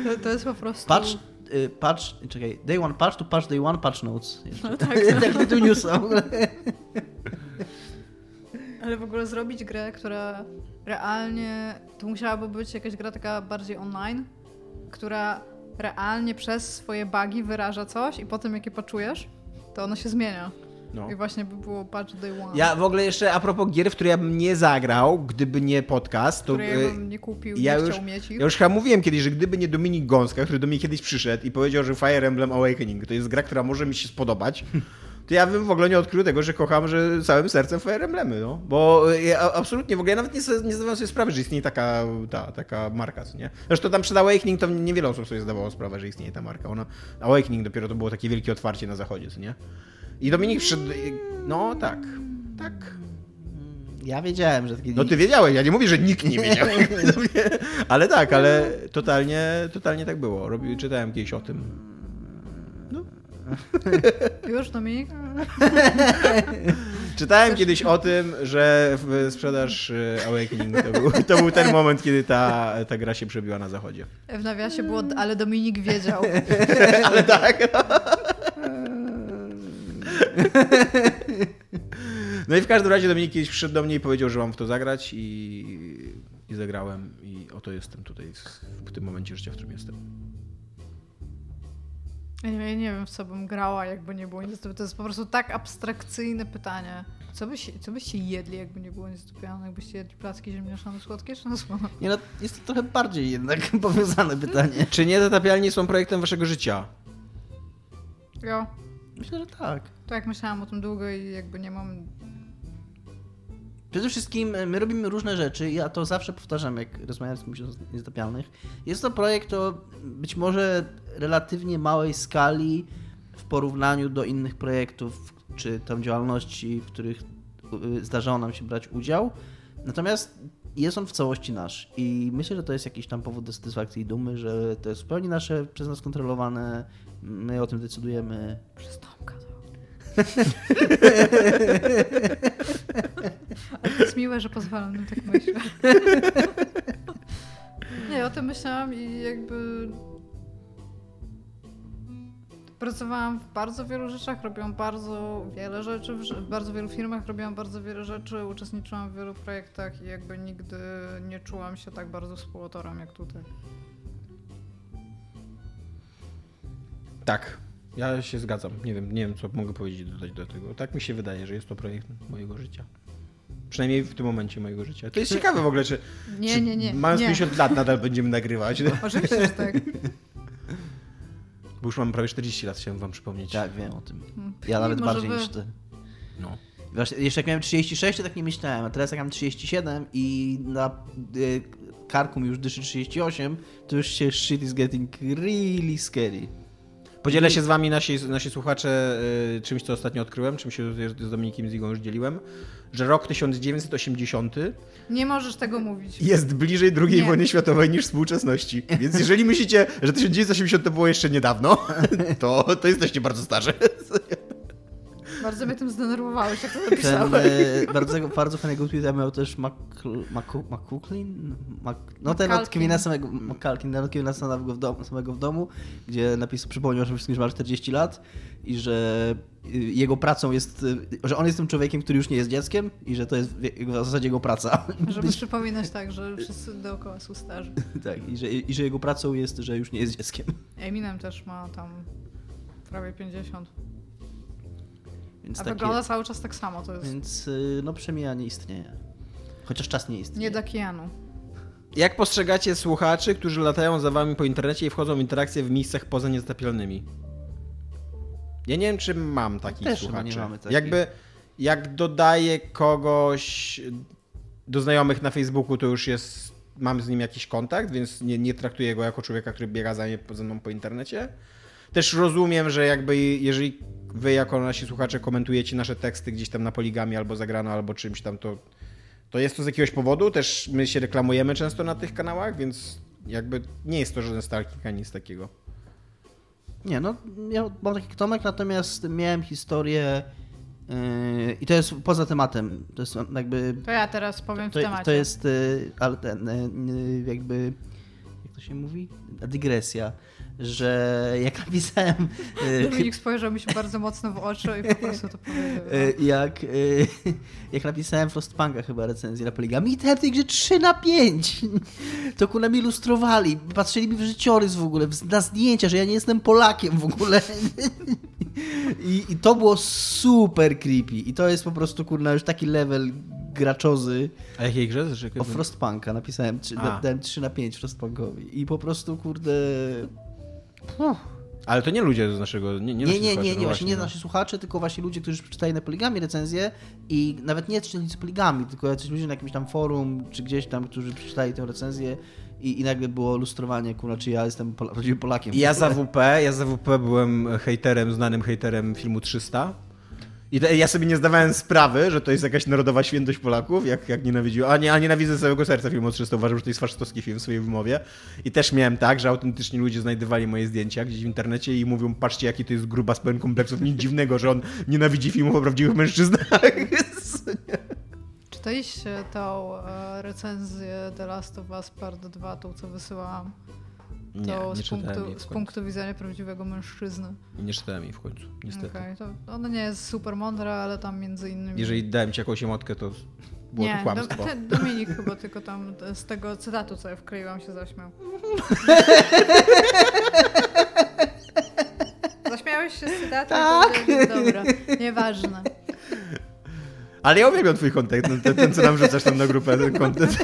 To, to jest po prostu... Patch, y, patch, czekaj, Day One Patch to Patch Day One Patch Notes. No tak, tak tytuł newsa w ogóle. Ale w ogóle zrobić grę, która realnie. To musiałaby być jakaś gra taka bardziej online, która realnie przez swoje bugi wyraża coś i potem jak je poczujesz, to ono się zmienia. No. I właśnie by było patch day one. Ja w ogóle jeszcze a propos gier, w które ja bym nie zagrał, gdyby nie podcast, to które ja e, bym nie kupił, ja nie już, chciał mieć ich. ja już chyba mówiłem kiedyś, że gdyby nie Dominik Gąska, który do mnie kiedyś przyszedł i powiedział, że Fire Emblem Awakening to jest gra, która może mi się spodobać, to ja bym w ogóle nie odkrył tego, że kocham że całym sercem Fire Emblemy, no. Bo ja absolutnie, w ogóle ja nawet nie, nie zdawałem sobie sprawy, że istnieje taka, ta, taka marka, co nie? Zresztą tam przed Awakening to niewiele osób sobie zdawało sprawę, że istnieje ta marka. Ona, Awakening dopiero to było takie wielkie otwarcie na zachodzie, co nie? I Dominik przyszedł, i- no tak, tak. Ja wiedziałem, że taki No ty wiedziałeś, ja nie mówię, że nikt nie wiedział. ale tak, ale totalnie, totalnie tak było. Robi, czytałem kiedyś o tym. Już, Dominik? Czytałem kiedyś o tym, że w sprzedaż y, Awakening to był, to był ten moment, kiedy ta, ta gra się przebiła na zachodzie. W nawiasie było, ale Dominik wiedział. Ale tak. No i w każdym razie Dominik kiedyś przyszedł do mnie i powiedział, że mam w to zagrać i, i zagrałem i oto jestem tutaj w tym momencie życia, w którym jestem. Ja nie, ja nie wiem, w co bym grała, jakby nie było nic. To jest po prostu tak abstrakcyjne pytanie. Co, byś, co byście jedli, jakby nie było nic dopiano? Jakbyście jedli placki ziemniaczane słodkie czy na słono? Nie no, jest to trochę bardziej jednak powiązane pytanie. Czy niezatapialni są projektem waszego życia? Jo, Myślę, że tak. to jak myślałam o tym długo i jakby nie mam... Przede wszystkim e, my robimy różne rzeczy. Ja to zawsze powtarzam, jak rozmawiam z kimś o niezatapialnych. Jest to projekt o być może relatywnie małej skali w porównaniu do innych projektów czy tam działalności, w których y, zdarzało nam się brać udział. Natomiast jest on w całości nasz i myślę, że to jest jakiś tam powód do satysfakcji i dumy, że to jest zupełnie nasze, przez nas kontrolowane, my o tym decydujemy. Przez Tomka to. Ale jest miłe, że pozwalam na tak myśleć. Nie, o tym myślałam i jakby... Pracowałam w bardzo wielu rzeczach, robiłam bardzo wiele rzeczy, w bardzo wielu firmach robiłam bardzo wiele rzeczy, uczestniczyłam w wielu projektach i jakby nigdy nie czułam się tak bardzo współautorem jak tutaj. Tak. Ja się zgadzam. Nie wiem, nie wiem, co mogę powiedzieć dodać do tego. Tak mi się wydaje, że jest to projekt mojego życia. Przynajmniej w tym momencie mojego życia. To jest ciekawe w ogóle, czy, Nie, czy nie, nie. mając nie. 50 lat nadal będziemy nagrywać. Oczywiście, że tak. Bo już mam prawie 40 lat, chciałem wam przypomnieć. Tak, wiem o tym. Mm, Ja nawet bardziej wy- niż ty. No. Właśnie, jeszcze jak miałem 36, to tak nie myślałem, a teraz jak mam 37 i na y, karku mi już dyszy 38, to już się shit is getting really scary. Podzielę się z wami, nasi, nasi słuchacze, y, czymś, co ostatnio odkryłem, czym się z z Dominikiem Zigą już dzieliłem, że rok 1980 Nie możesz tego mówić. jest bliżej II Nie. wojny światowej niż współczesności. Więc jeżeli myślicie, że 1980 to było jeszcze niedawno, to, to jesteście bardzo starzy. Bardzo mnie tym zdenerwowałeś, jak to Ten napisałeś. e, bardzo, bardzo fajnego tweeta miał też McCucklin? Mac, no ten od. Kevina samego, McCalkin, ten od Kevina samego w, domu, samego w domu, gdzie napisał, przypomniał że wszystkim, że ma 40 lat i że y, jego pracą jest, y, że on jest tym człowiekiem, który już nie jest dzieckiem i że to jest w w zasadzie jego praca. Żeby przypominać tak, że wszyscy dookoła są starzy. tak, i że, i że jego pracą jest, że już nie jest dzieckiem. Eminem też ma tam prawie 50. Więc A takie, wygląda cały czas tak samo. To jest Więc y, no przemijanie istnieje. Chociaż czas nie istnieje. nie do Keanu. Jak postrzegacie słuchaczy, którzy latają za wami po internecie i wchodzą w interakcję w miejscach poza niezatapialnymi? Ja nie wiem, czy mam takich Też słuchaczy. nie mamy takich. Jakby, jak dodaję kogoś do znajomych na Facebooku, to już jest, mam z nim jakiś kontakt, więc nie, nie traktuję go jako człowieka, który biega za mnie, mną po internecie. Też rozumiem, że jakby jeżeli wy jako nasi słuchacze komentujecie nasze teksty gdzieś tam na poligami albo zagrano, albo czymś tam, to, to jest to z jakiegoś powodu. Też my się reklamujemy często na tych kanałach, więc jakby nie jest to żaden stalking ani nic takiego. Nie, no ja mam taki Tomek, natomiast miałem historię yy, i to jest poza tematem. To jest jakby. To ja teraz powiem To, w temacie. to jest yy, ale ten, yy, jakby. Jak to się mówi? Dygresja. Że jak napisałem. Yy, Dominik spojrzał mi się bardzo mocno w oczy i po prostu to powiedział. yy, jak, yy, jak napisałem Frostpunka chyba recenzję na Poligami i tej grze 3 na 5 to ku nam ilustrowali, patrzyli mi w życiorys w ogóle, w- na zdjęcia, że ja nie jestem Polakiem w ogóle I, I to było super creepy. I to jest po prostu, kurna, już taki level graczozy. A jakiej grze? O Frostpunka napisałem, trzy- A. dałem 3 na 5 Frostpunkowi. I po prostu, kurde... Uff. Ale to nie ludzie z naszego... Nie, nie, Nie, nie, nie, słuchacze, nie, no właśnie nie no. nasi słuchacze, tylko właśnie ludzie, którzy przeczytali na Poligami recenzję i nawet nie czytelnicy Poligami, tylko jacyś ludzie na jakimś tam forum, czy gdzieś tam, którzy przeczytali tę recenzję i, i nagle było lustrowanie, kurwa, czy ja jestem prawdziwym Polakiem. Ja za WP, ja za WP byłem hejterem, znanym hejterem filmu 300. I ja sobie nie zdawałem sprawy, że to jest jakaś narodowa świętość Polaków, jak, jak nienawidził. A, nie, a nienawidzę z całego serca filmu 300, uważam, że to jest faszystowski film w swojej wymowie. I też miałem tak, że autentycznie ludzie znajdowali moje zdjęcia gdzieś w internecie i mówią, patrzcie jaki to jest gruba z pełen kompleksów, nic dziwnego, że on nienawidzi filmów o prawdziwych mężczyznach. Czytaliście tą e, recenzję The Last of Us Part 2, tą co wysyłałam? Nie, To nie z, punktu, z punktu widzenia prawdziwego mężczyzny. Nie czytałem jej w końcu, niestety. Okej, to ona nie jest super mądra, ale tam między innymi... Jeżeli dałem ci jakąś emotkę, to było to nie, kłamstwo. Do, ten Dominik chyba tylko tam z tego cytatu, co ja wkleiłam, się zaśmiał. Zaśmiałeś się z cytatu? Tak. Dobra, nieważne. Ale ja uwielbiam twój kontent, ten, ten, ten co nam rzucasz tam na grupę, ten content.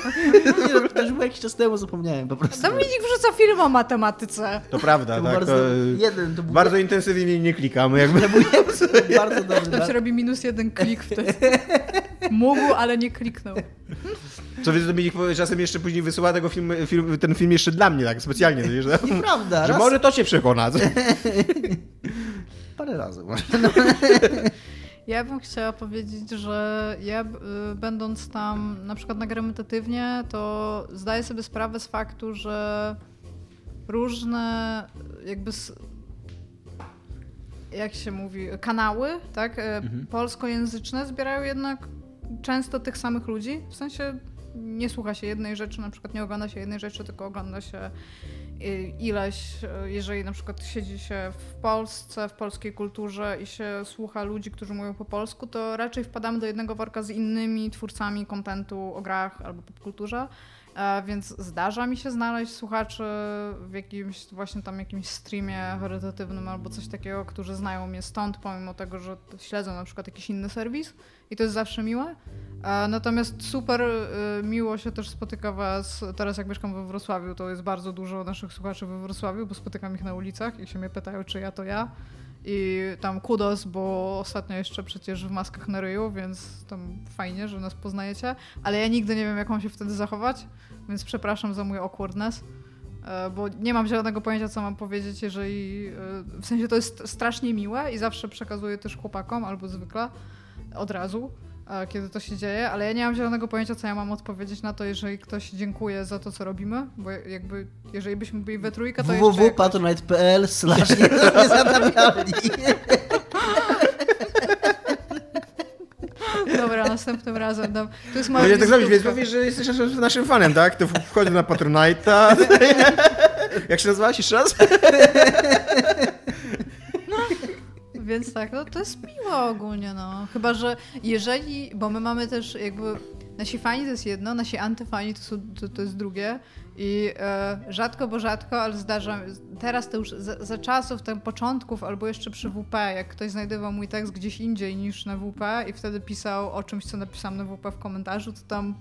Nie, no, to już było jakiś czas temu, zapomniałem po prostu. Dominik wrzuca film o matematyce. To prawda, To tak. bardzo, to, jeden, to był bardzo intensywnie nie klikam, jakby. to był bardzo dobry. To da- się robi minus jeden klik wtedy. Mógł, ale nie kliknął. Co więc Dominik czasem jeszcze później wysyła tego film, film, ten film jeszcze dla mnie, tak specjalnie, że, Nieprawda, że raz, może to cię przekona. parę razy może. Ja bym chciała powiedzieć, że ja y, będąc tam na przykład na to zdaję sobie sprawę z faktu, że różne y, jakby jak się mówi, kanały, tak, e, polskojęzyczne zbierają jednak często tych samych ludzi. W sensie nie słucha się jednej rzeczy, na przykład nie ogląda się jednej rzeczy, tylko ogląda się i- ileś, e, jeżeli na przykład siedzi się w Polsce, w polskiej kulturze i się słucha ludzi, którzy mówią po polsku, to raczej wpadamy do jednego worka z innymi twórcami kontentu o grach albo popkulturze. E, Więc zdarza mi się znaleźć słuchaczy w jakimś właśnie tam jakimś streamie charytatywnym albo coś takiego, którzy znają mnie stąd, pomimo tego, że śledzą na przykład jakiś inny serwis i to jest zawsze miłe. E, Natomiast super e, miło się też spotyka was, teraz jak mieszkam we Wrocławiu, to jest bardzo dużo naszych słuchaczy we Wrocławiu, bo spotykam ich na ulicach i się mnie pytają, czy ja to ja. I tam kudos, bo ostatnio jeszcze przecież w maskach na ryju, więc tam fajnie, że nas poznajecie. Ale ja nigdy nie wiem, jak mam się wtedy zachować, więc przepraszam za mój awkwardness. e, Bo nie mam zielonego pojęcia, co mam powiedzieć, jeżeli. W sensie to jest strasznie miłe i zawsze przekazuję też chłopakom, albo zwykle od razu, kiedy to się dzieje, ale ja nie mam zielonego pojęcia, co ja mam odpowiedzieć na to, jeżeli ktoś dziękuję za to, co robimy, bo jakby, jeżeli byśmy byli we trójkę, to jeszcze jakoś- www.patronite.pl slash. Dobra, następnym razem dam. To jest No moja ja tak zrobić, więc powiesz, że jesteś naszym, naszym fanem, tak? To wchodzi na Patronite'a. Jak się nazywałeś jeszcze raz? Więc tak, no to jest miło ogólnie, no. Chyba, że jeżeli, bo my mamy też jakby, nasi fani to jest jedno, nasi antyfani to, są, to, to jest drugie i e, rzadko, bo rzadko, ale zdarza, teraz to już za, za czasów, tam początków albo jeszcze przy WP, jak ktoś znajdował mój tekst gdzieś indziej niż na WP i wtedy pisał o czymś, co napisałam na WP w komentarzu, to tam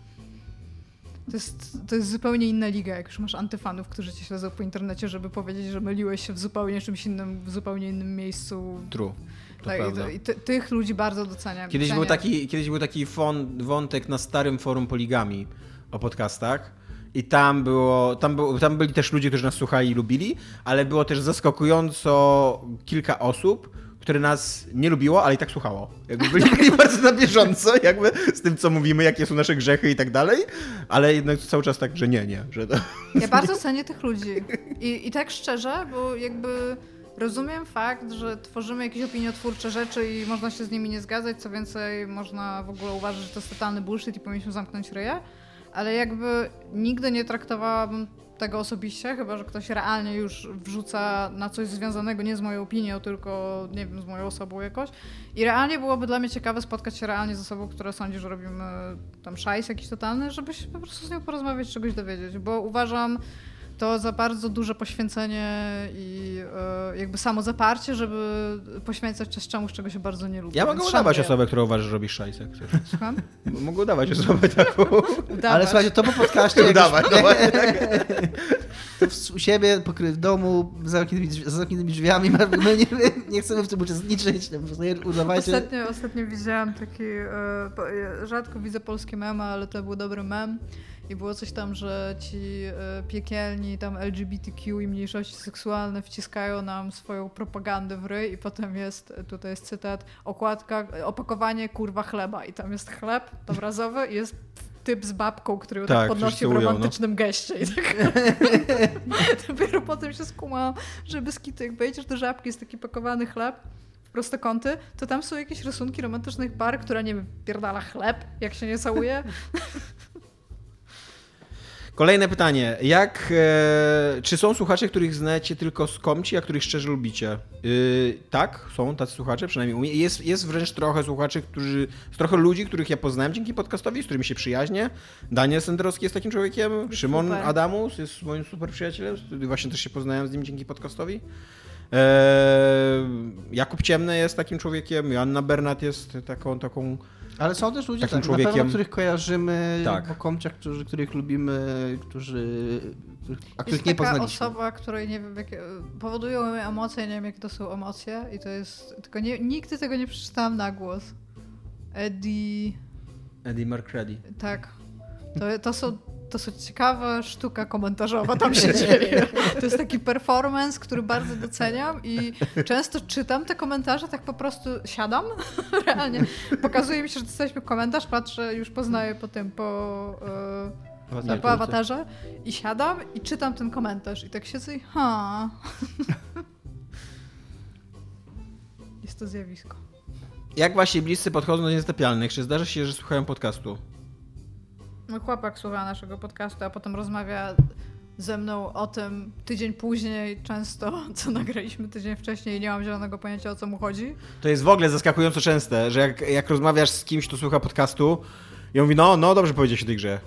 to jest, to jest zupełnie inna liga, jak już masz antyfanów, którzy cię śledzą po internecie, żeby powiedzieć, że myliłeś się w zupełnie czymś innym, w zupełnie innym miejscu. True. To Tak, i, to, i ty, tych ludzi bardzo doceniam. Kiedyś Cenię. był taki, kiedyś był taki fon, wątek na starym forum Poligami o podcastach. I tam było, tam, był, tam byli też ludzie, którzy nas słuchali i lubili, ale było też zaskakująco kilka osób, które nas nie lubiło, ale i tak słuchało. Jakby byli, byli bardzo na bieżąco, jakby z tym, co mówimy, jakie są nasze grzechy i tak dalej, ale jednak cały czas tak, że nie, nie, że to... Ja bardzo cenię tych ludzi. I, I tak szczerze, bo jakby rozumiem fakt, że tworzymy jakieś opiniotwórcze rzeczy i można się z nimi nie zgadzać, co więcej, można w ogóle uważać, że to jest totalny bullshit i powinniśmy zamknąć ryję, ale jakby nigdy nie traktowałabym tego osobiście, chyba że ktoś realnie już wrzuca na coś związanego nie z moją opinią, tylko nie wiem, z moją osobą jakoś. I realnie byłoby dla mnie ciekawe spotkać się realnie z osobą, która sądzi, że robimy tam szajs jakiś totalny, żeby się po prostu z nią porozmawiać, czegoś dowiedzieć, bo uważam, to za bardzo duże poświęcenie i e, jakby samo zaparcie, żeby poświęcać czas czemuś, czego się bardzo nie lubi. Ja mogę udawać osobę, którą uważasz, że robisz szajsek. Słucham? Mogę udawać osobę taką. Udawać. Ale słuchajcie, to po podcaście... Udawać, już-. To w, u siebie, pokry w domu, z zamkniętymi, drzwi- z zamkniętymi drzwiami, my nie, nie chcemy w tym uczestniczyć, no, udawajcie... Ostatnio, ostatnio widziałam taki, e, rzadko widzę polskie memy, ale to był dobry mem i było coś tam, że ci e, piekielni tam LGBTQ i mniejszości seksualne wciskają nam swoją propagandę w ryj i potem jest, e, tutaj jest cytat, okładka, e, opakowanie kurwa chleba i tam jest chleb obrazowy i jest typ z babką, który ją tak, Tak, podnosi w no. romantycznym geście. I tak... Dopiero potem się skumałam, że bez kitu, jak wejdziesz do żabki, jest taki pakowany chleb, w prostokąty, to tam są jakieś rysunki romantycznych par, która, nie wiem, pierdala chleb, jak się nie całuje. Kolejne pytanie. Jak, e, czy są słuchacze, których znacie tylko z komci, a których szczerze lubicie? Yy, tak, są tacy słuchacze, przynajmniej u mnie. Jest, jest wręcz trochę słuchaczy, którzy, trochę ludzi, których ja poznałem dzięki podcastowi, z którymi się przyjaźnię. Daniel Sendrowski jest takim człowiekiem, Szymon Super. Adamus jest moim super przyjacielem, właśnie też się poznałem z nim dzięki podcastowi. E, Jakub Ciemny jest takim człowiekiem, Joanna Bernat jest taką, taką Ale są też ludzie, Takim tak, na pewno, człowiekiem- których kojarzymy Tak. po komciach, którzy, których lubimy, którzy, a których Jest nie taka poznaliśmy. osoba, której nie wiem, jakie, powodują emocje, nie wiem, jakie to są emocje i to jest, tylko nie, nigdy tego nie przeczytałam na głos. Eddie, Eddie McCready. tak. To, to są to są ciekawa sztuka komentarzowa tam się dzieje. To jest taki performance, który bardzo doceniam i często czytam te komentarze, tak po prostu siadam, realnie. Pokazuje mi się, że dostaliśmy komentarz, patrzę, już poznaję po tym, po, e, Awatarze. po awatarze i siadam i czytam ten komentarz i tak siedzę i ha. Jest to zjawisko. Jak wasi bliscy podchodzą do niezatapialnych? Czy zdarza się, że słuchają podcastu? Mój chłopak słucha naszego podcastu, a potem rozmawia ze mną o tym tydzień później, często, co nagraliśmy tydzień wcześniej i nie mam zielonego pojęcia, o co mu chodzi. To jest w ogóle zaskakująco częste, że jak, jak rozmawiasz z kimś, kto słucha podcastu i on mówi, no, no dobrze powiedziałeś o tej grze.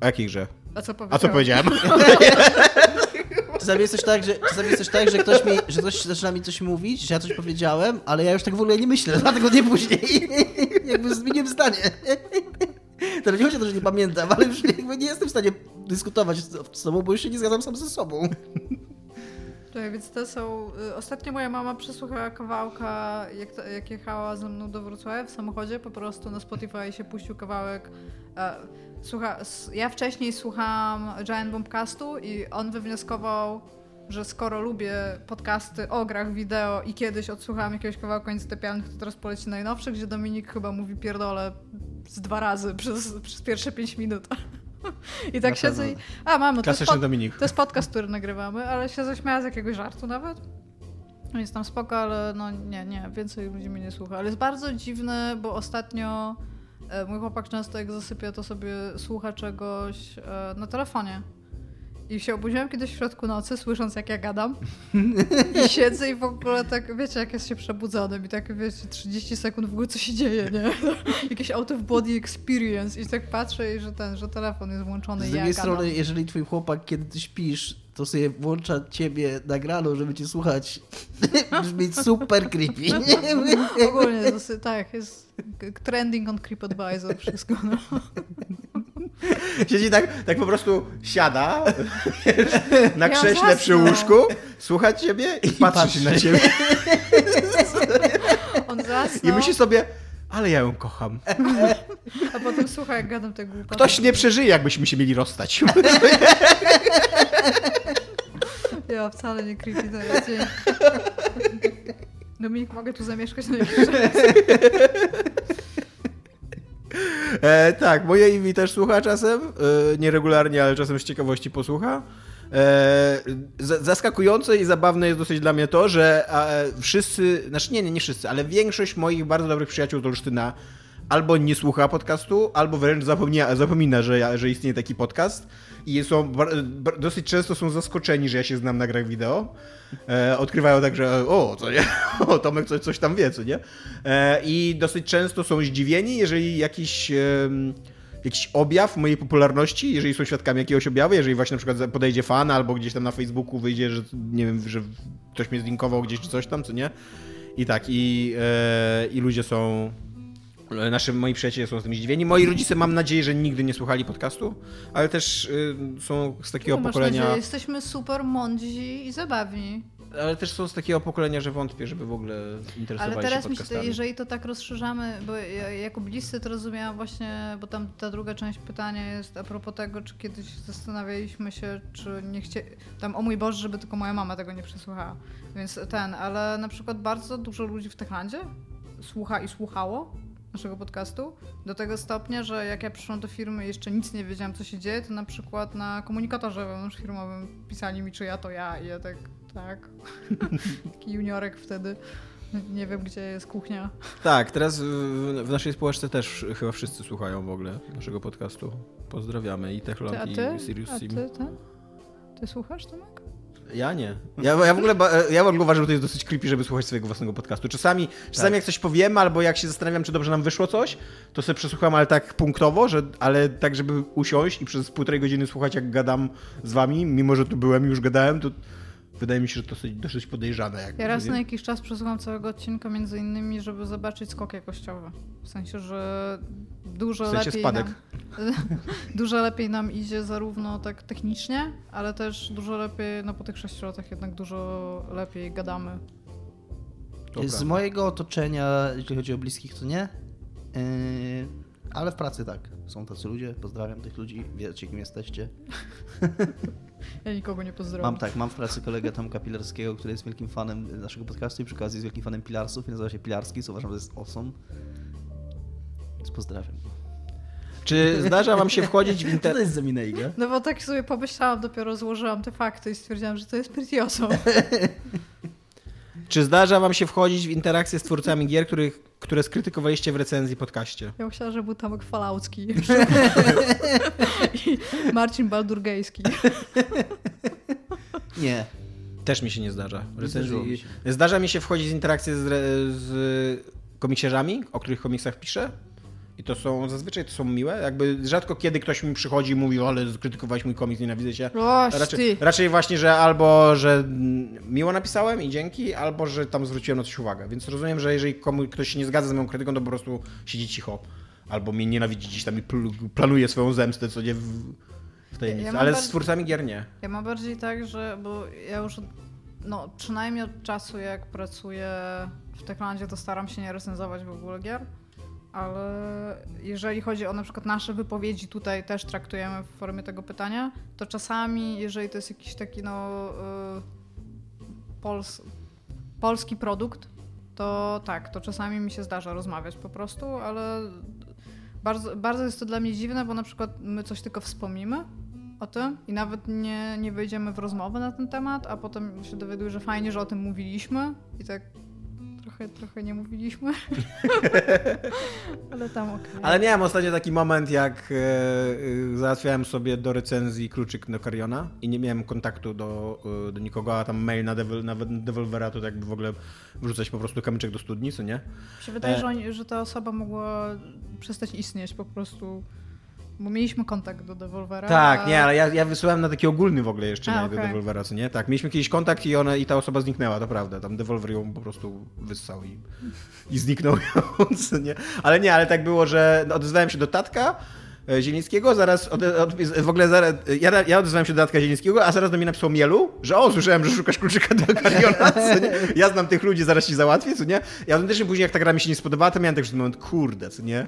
O jakiej grze? A co A co powiedziałem? Czasami jest też tak, że, czasami jest też tak, że ktoś mi, że ktoś zaczyna mi coś mówić, że ja coś powiedziałem, ale ja już tak w ogóle nie myślę, dlatego nie później. jakby zmieniłem zdanie. To nie chodzi o to, że nie pamiętam, ale już jakby nie jestem w stanie dyskutować z tobą, bo już się nie zgadzam sam ze sobą. Tak, więc to są... y, Ostatnio moja mama przesłuchała kawałka, jak, to, jak jechała ze mną do Wrocławia w samochodzie, po prostu na Spotify się puścił kawałek. E, słucha, ja wcześniej słuchałam Giant Bombcastu i on wywnioskował, że skoro lubię podcasty o grach wideo i kiedyś odsłuchałam jakiegoś kawałka niezatapialnych, to teraz poleci najnowszy, gdzie Dominik chyba mówi pierdolę z dwa razy przez, przez pierwsze pięć minut. I tak siedzę pewno. i... A, mamy, to jest, pod, Dominik. to jest podcast, który nagrywamy, ale się zaśmiała z jakiegoś żartu nawet. Jest tam spoko, ale no nie, nie, więcej ludzi mnie nie słucha. Ale jest bardzo dziwne, bo ostatnio e, mój chłopak często jak zasypia, to sobie słucha czegoś e, na telefonie. I się obudziłam kiedyś w środku nocy, słysząc jak ja gadam. I siedzę i w ogóle tak, wiecie, jak jest się przebudzonym i tak, wiecie, 30 sekund w ogóle co się dzieje, nie? Jakieś out of body experience i tak patrzę i że ten, że telefon jest włączony Z i ja drugiej gadam. strony, jeżeli twój chłopak, kiedy ty śpisz, to sobie włącza ciebie nagrano, żeby cię słuchać, brzmi super creepy. Ogólnie tak, jest trending on TripAdvisor, wszystko. No. Siedzi tak, tak po prostu siada wiesz, na Ja krześle przy łóżku, słucha ciebie i patrzy patrzy. na ciebie. On I zasnął, myśli sobie, ale ja ją kocham. a potem słucha jak gadam te głupoty. Ktoś nie przeżyje, jakbyśmy się mieli rozstać. Ja wcale nie creepy to jest. Dominik, mogę tu zamieszkać na jakiś czas? E, tak, moje Iwi też słucha czasem, e, nieregularnie, ale czasem z ciekawości posłucha. E, zaskakujące i zabawne jest dosyć dla mnie to, że e, wszyscy, znaczy nie, nie, nie wszyscy, ale większość moich bardzo dobrych przyjaciół z Olsztyna albo nie słucha podcastu, albo wręcz zapomina, zapomina że, że istnieje taki podcast i są dosyć często są zaskoczeni, że ja się znam na grach wideo. E, odkrywają tak, że o, co nie? O, Tomek coś, coś tam wie, co nie? E, I dosyć często są zdziwieni, jeżeli jakiś em, jakiś objaw mojej popularności, jeżeli są świadkami jakiegoś objawu, jeżeli właśnie na przykład podejdzie fan albo gdzieś tam na Facebooku wyjdzie, że nie wiem, że ktoś mnie zlinkował gdzieś czy coś tam, co nie? I tak, i, e, i ludzie są Nasi, moi przyjaciele są z tym zdziwieni. Moi rodzice mam nadzieję, że nigdy nie słuchali podcastu, ale też y, są z takiego No, pokolenia. nadzieję, jesteśmy super mądrzy i zabawni. Ale też są z takiego pokolenia, że wątpię, żeby w ogóle interesowali Ale teraz się mi się, podcastami. jeżeli to tak rozszerzamy, bo ja, jako bliscy to rozumiałam właśnie, bo tam ta druga część pytania jest a propos tego, czy kiedyś zastanawialiśmy się, czy nie chcie... Tam, o mój Boże, żeby tylko moja mama tego nie przesłuchała. Więc ten, ale na przykład bardzo dużo ludzi w Techlandzie słucha i słuchało naszego podcastu do tego stopnia, że jak ja przyszłam do firmy i jeszcze nic nie wiedziałam, co się dzieje, to na przykład na komunikatorze wewnątrzfirmowym pisali mi, czy ja to ja i ja tak, tak. Taki juniorek wtedy. Nie wiem, gdzie jest kuchnia. Tak, teraz w, w naszej społeczce też chyba wszyscy słuchają w ogóle naszego podcastu. Pozdrawiamy i Ty, Techland a i ty? Sirius A Sim. ty, ty? Ty słuchasz, Tomek? Ja nie. Ja, ja w ogóle ba- ja w ogóle uważam, że to jest dosyć creepy, żeby słuchać swojego własnego podcastu. Czasami, czasami jak coś powiemy, albo jak się zastanawiam, czy dobrze nam wyszło coś, to sobie przesłucham, ale tak punktowo, że, ale tak, żeby usiąść i przez półtorej godziny słuchać, jak gadam z wami, mimo że tu byłem i już gadałem, to wydaje mi się, że to dosyć, dosyć podejrzane. Jakby, Ja raz nie? na jakiś czas przesłucham całego odcinka, między innymi, żeby zobaczyć skok jakościowy. W sensie, że dużo W sensie lepiej spadek. Nam, dużo lepiej nam idzie zarówno tak technicznie, ale też dużo lepiej, no po tych sześciu latach jednak dużo lepiej gadamy. To Z mojego otoczenia, jeśli chodzi o bliskich, to nie. Yy, ale w pracy tak. Są tacy ludzie, pozdrawiam tych ludzi, wiecie kim jesteście. Ja nikogo nie pozdrawiam. Mam tak, mam w pracy kolegę Tomka Pilarskiego, który jest wielkim fanem naszego podcastu i przy okazji jest wielkim fanem Pilarsów i nazywa się Pilarski, co uważam, że jest awesome. Więc pozdrawiam. Czy zdarza wam się wchodzić w Co to internet? jest za? No bo tak sobie pomyślałam, dopiero złożyłam te fakty i stwierdziłam, że to jest pretty awesome. Czy zdarza wam się wchodzić w interakcje z twórcami gier, których, które skrytykowaliście w recenzji podcaście? Ja myślałam, że był Tomek Falaucki. I Marcin Baldurgejski. Nie. Też mi się nie zdarza. mi Recenzji... się. Zdarza mi się wchodzić w interakcje z, re- z komiksiarzami, o których komiksach piszę. I to są, zazwyczaj to są miłe. Jakby rzadko kiedy ktoś mi przychodzi i mówi, ale skrytykowałeś mój komiks, nienawidzę cię. Oś Raczej, ty. raczej właśnie, że albo, że miło napisałem i dzięki, albo, że tam zwróciłem na coś uwagę. Więc rozumiem, że jeżeli komu, ktoś się nie zgadza z moją krytyką, to po prostu siedzi cicho. Albo mnie nienawidzi gdzieś tam i pl- planuje swoją zemstę, co nie w, w tajemnicy. Ja ale bardzo- z twórcami gier nie. Ja mam bardziej tak, że bo ja już no przynajmniej od czasu jak pracuję w Techlandzie, to staram się nie recenzować w ogóle gier. Ale jeżeli chodzi o na przykład nasze wypowiedzi, tutaj też traktujemy w formie tego pytania, to czasami, jeżeli to jest jakiś taki no y, pols, polski produkt, to tak, to czasami mi się zdarza rozmawiać po prostu, ale bardzo, bardzo jest to dla mnie dziwne, bo na przykład my coś tylko wspomnimy o tym i nawet nie, nie wejdziemy w rozmowę na ten temat, a potem się dowiaduję, że fajnie, że o tym mówiliśmy i tak trochę, trochę nie mówiliśmy. Ale tam okej. Ale miałem ostatnio taki moment, jak e, e, załatwiałem sobie do recenzji kluczyk do i nie miałem kontaktu do, e, do nikogo, a tam mail na, Devil, na Devolvera to jakby w ogóle wrzucać po prostu kamyczek do studni, co nie? Mi się wydaje, E. że, oni, że ta osoba mogła przestać istnieć po prostu, bo mieliśmy kontakt do Devolvera. Tak, a- nie, ale ja, ja wysłałem na taki ogólny w ogóle jeszcze A, nie do. Devolvera, co nie? Tak, mieliśmy kiedyś kontakt i, ona, i ta osoba zniknęła, to prawda. Tam Devolver ją po prostu wyssał i, i zniknął ją, nie? Ale nie, ale tak było, że odezwałem się do Tatka e, Zielińskiego, zaraz od, od, w ogóle zaraz, ja, ja odezwałem się do Tatka Zielińskiego, a zaraz do mnie napisał Mielu, że o, słyszałem, że szukasz kluczyka do Kariona, co nie? Ja znam tych ludzi, zaraz ci załatwię, co nie? Ja autentycznie później, jak ta gra mi się nie spodobała, to miałem taki moment, kurde, co nie?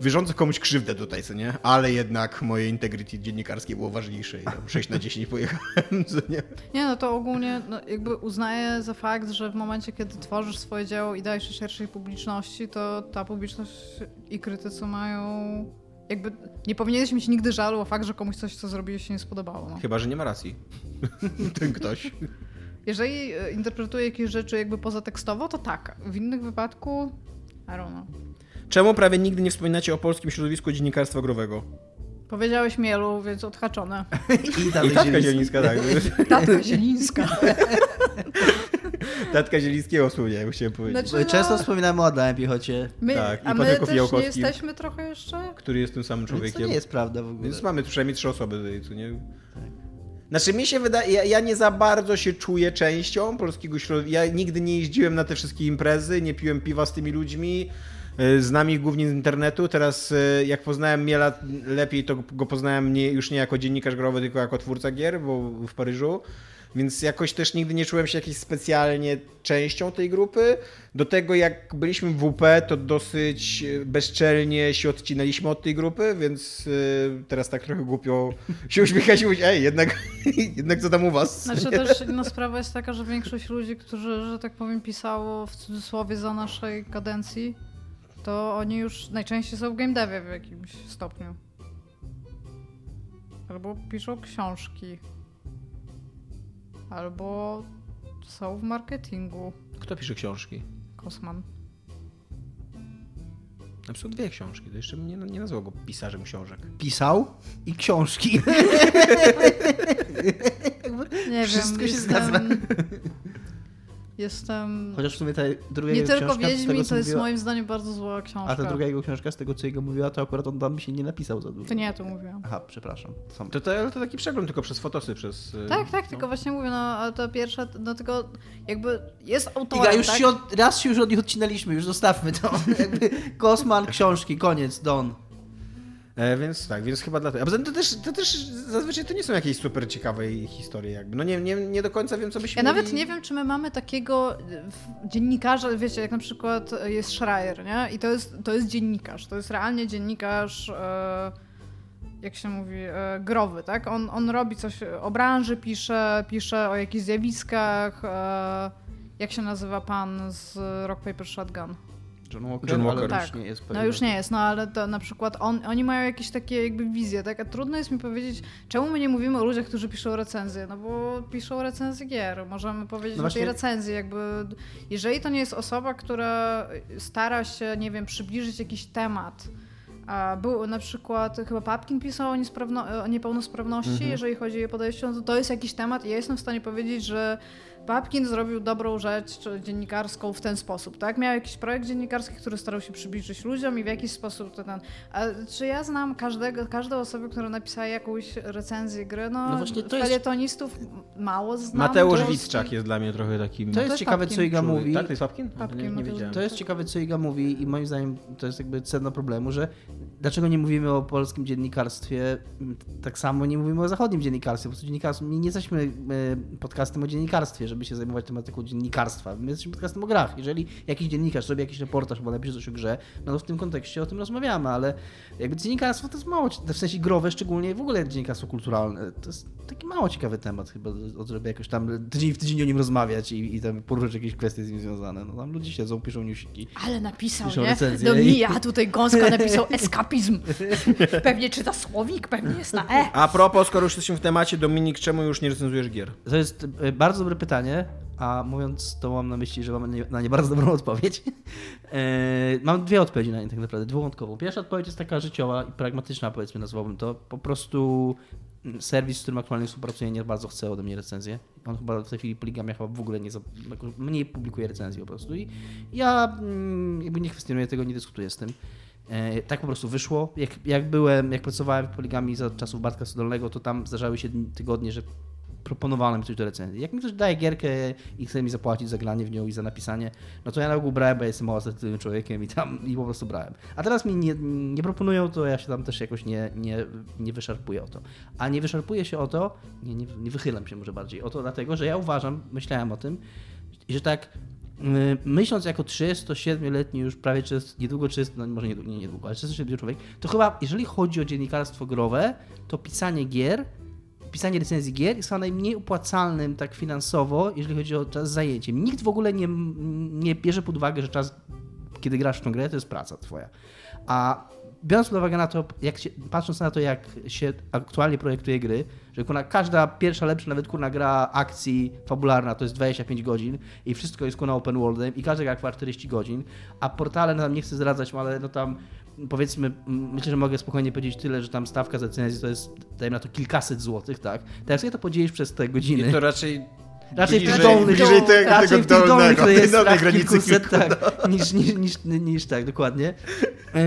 Wyrządzę komuś krzywdę tutaj, co nie? Ale jednak moje integrity dziennikarskie było ważniejsze i tam 6 na 10 pojechałem, co nie? Nie, no to ogólnie no, jakby uznaję za fakt, że w momencie, kiedy tworzysz swoje dzieło i dajesz je szerszej publiczności, to ta publiczność i krytycy mają... Jakby nie powinieneś mieć nigdy żalu o fakt, że komuś coś, co zrobiłeś, się nie spodobało. No. Chyba, że nie ma racji. Ten ktoś. Jeżeli e, interpretuje jakieś rzeczy jakby pozatekstowo, to tak. W innych wypadku... I don't know. Czemu prawie nigdy nie wspominacie o polskim środowisku dziennikarstwa growego? Powiedziałeś Mielu, więc odhaczone. I I dalej Tatka. Zielińska, tak. Tatka Zielińska. Tatka Zielińskiego wspomniałem, chciałem powiedzieć. Znaczy, Często no, wspominamy o Adamie Piechocie, my, Tak, i a my też nie jesteśmy trochę jeszcze? Który jest tym samym więc to człowiekiem. nie jest prawda w ogóle. Więc mamy przynajmniej trzy osoby tutaj, co nie? Znaczy mi się wydaje, ja, ja nie za bardzo się czuję częścią polskiego środowiska. Ja nigdy nie jeździłem na te wszystkie imprezy, nie piłem piwa z tymi ludźmi. Y, Znam ich głównie z internetu. Teraz y, jak poznałem Miela lepiej, to go poznałem nie, już nie jako dziennikarz growy, tylko jako twórca gier, bo w Paryżu. Więc jakoś też nigdy nie czułem się jakiś specjalnie częścią tej grupy. Do tego jak byliśmy w WP, to dosyć y, bezczelnie się odcinaliśmy od tej grupy, więc teraz tak trochę głupio się uśmiechać i mówić, ej, jednak, jednak co tam u was? Znaczy też inna sprawa jest taka, że większość ludzi, którzy, że tak powiem, pisało w cudzysłowie za naszej kadencji, to oni już najczęściej są w game devie w jakimś stopniu. Albo piszą książki. Albo są w marketingu. Kto pisze książki? Kosman. Napisał dwie książki, to jeszcze nie, nie nazwał go pisarzem książek. Pisał i książki. Nie Wszystko wiem, się jestem... zgadza. Jestem... Chociaż w sumie ta druga Nie jego tylko książka, Wiedźmin, tego, to jest mówiła, moim zdaniem bardzo zła książka. A ta druga jego książka, z tego co jego mówiła, to akurat on tam się nie napisał za dużo. To nie ja to mówiłam. Aha, przepraszam. Sam. To, to, to taki przegląd tylko przez fotosy, przez... y, Tak, tak, no. tylko właśnie mówię, no a to pierwsze, no tylko jakby jest autorem, Iga, już tak? się od, raz się już od nich odcinaliśmy, już zostawmy to. Jakby Kosman, książki, koniec, Don. E, więc tak, więc chyba dlatego. A poza tym to też, to też zazwyczaj to nie są jakieś super ciekawe historie jakby. No nie, nie, nie do końca wiem, co byśmy Ja nawet mieli... nie wiem, czy my mamy takiego e, dziennikarza, wiecie, jak na przykład jest Schreier, nie? I to jest, to jest dziennikarz, to jest realnie dziennikarz, e, jak się mówi, e, growy, tak? On, on robi coś o branży, pisze, pisze o jakichś zjawiskach, jak się nazywa pan z Rock Paper Shotgun? John Walker, John Walker. już Tak. nie jest No pewien. już nie jest, no ale to na przykład on, oni mają jakieś takie jakby wizje, tak? A trudno jest mi powiedzieć, czemu my nie mówimy o ludziach, którzy piszą recenzje, no bo piszą recenzje gier. Możemy powiedzieć No o właśnie- tej recenzji, jakby jeżeli to nie jest osoba, która stara się, nie wiem, przybliżyć jakiś temat, a był na przykład, chyba Papkin pisał o, niesprawno, o niepełnosprawności, Mhm. jeżeli chodzi o jej podejście, no to to jest jakiś temat i ja jestem w stanie powiedzieć, że Papkin zrobił dobrą rzecz dziennikarską w ten sposób, tak? Miał jakiś projekt dziennikarski, który starał się przybliżyć ludziom i w jakiś sposób to ten... A czy ja znam każdego, każdą osobę, która napisała jakąś recenzję gry? No, No właśnie to jest- felietonistów mało znam. Mateusz to- Witczak jest dla mnie trochę takim... To jest jest ciekawe, Papkin. co Iga mówi. Tak, to jest Papkin? Papkin, nie, nie wiedziałem. To jest ciekawe, co Iga mówi i moim zdaniem to jest jakby sedno problemu, że dlaczego nie mówimy o polskim dziennikarstwie, tak samo nie mówimy o zachodnim dziennikarstwie, po prostu dziennikarstwo, nie jesteśmy e, podcastem o dziennikarstwie, żeby się zajmować tematyką dziennikarstwa, my jesteśmy podcastem o grach. Jeżeli jakiś dziennikarz zrobi jakiś reportaż, bo napisze coś o grze, no to w tym kontekście o tym rozmawiamy, ale jakby dziennikarstwo to jest mało, w sensie growe szczególnie, w ogóle dziennikarstwo kulturalne, to jest taki mało ciekawy temat chyba, żeby jakoś tam tydzień w tydzień o nim rozmawiać i, i tam poruszyć jakieś kwestie z nim związane. No tam ludzie siedzą, piszą newsiki. Ale napisał, Piszą nie? recenzje Do i- mnie, a tutaj Gąska napisał eskapizm. Pewnie czyta słowik, pewnie jest na E. A propos, skoro już jesteśmy w temacie, Dominik, czemu już nie recenzujesz gier? To jest e, bardzo dobre pytanie, a mówiąc to mam na myśli, że mam na nie- bardzo dobrą odpowiedź. E, Mam dwie odpowiedzi na nie tak naprawdę, dwuwątkową. Pierwsza odpowiedź jest taka życiowa i pragmatyczna, powiedzmy, nazwałbym to. Po prostu mm, serwis, z którym aktualnie współpracuję, nie bardzo chce ode mnie recenzję. On chyba w tej chwili Poligamia chyba w ogóle nie, mniej publikuje recenzji po prostu. I ja mm, jakby nie kwestionuję tego, nie dyskutuję z tym. E, Tak po prostu wyszło. Jak, jak byłem, jak pracowałem w Poligami za czasów Bartka Sodolnego, to tam zdarzały się dni- tygodnie, że proponowano mi coś do recenzji. Jak mi ktoś daje gierkę i chce mi zapłacić za granie w nią i za napisanie, no to ja na ogół brałem, bo ja jestem mało asertywnym człowiekiem i tam i po prostu brałem. A teraz mi nie, nie proponują, to ja się tam też jakoś nie, nie, nie wyszarpuję o to. A nie wyszarpuję się o to, nie, nie, nie wychylam się może bardziej, o to dlatego, że ja uważam, myślałem o tym, że tak yy, myśląc jako 37-letni już prawie 30, niedługo 30, no może niedługo, nie niedługo, ale 37 człowiek, to chyba jeżeli chodzi o dziennikarstwo growe, to pisanie gier pisanie recenzji gier jest chyba najmniej opłacalnym tak finansowo, jeżeli chodzi o czas zajęciem. Nikt w ogóle nie, nie bierze pod uwagę, że czas, kiedy grasz w tą grę, to jest praca twoja. A biorąc pod uwagę na to, jak się, patrząc na to, jak się aktualnie projektuje gry, że kurna, każda pierwsza, lepsza nawet kurna gra akcji fabularna to jest 25 godzin i wszystko jest kurna open worldem i każda gra trwa 40 godzin, a portale, no tam nie chcę zdradzać, ale no tam powiedzmy, myślę, że mogę spokojnie powiedzieć tyle, że tam stawka za recenzję to jest, dajmy na to kilkaset złotych, tak? Tak jak sobie to podzielisz przez te godziny... I to raczej Raczej w tych Bliżej- dolnych, bliżej tego- raczej tego w tych dolnych rejestrach dolnej granicy kilkuset, kilku, tak, niż, niż, niż, niż tak, dokładnie. Yy,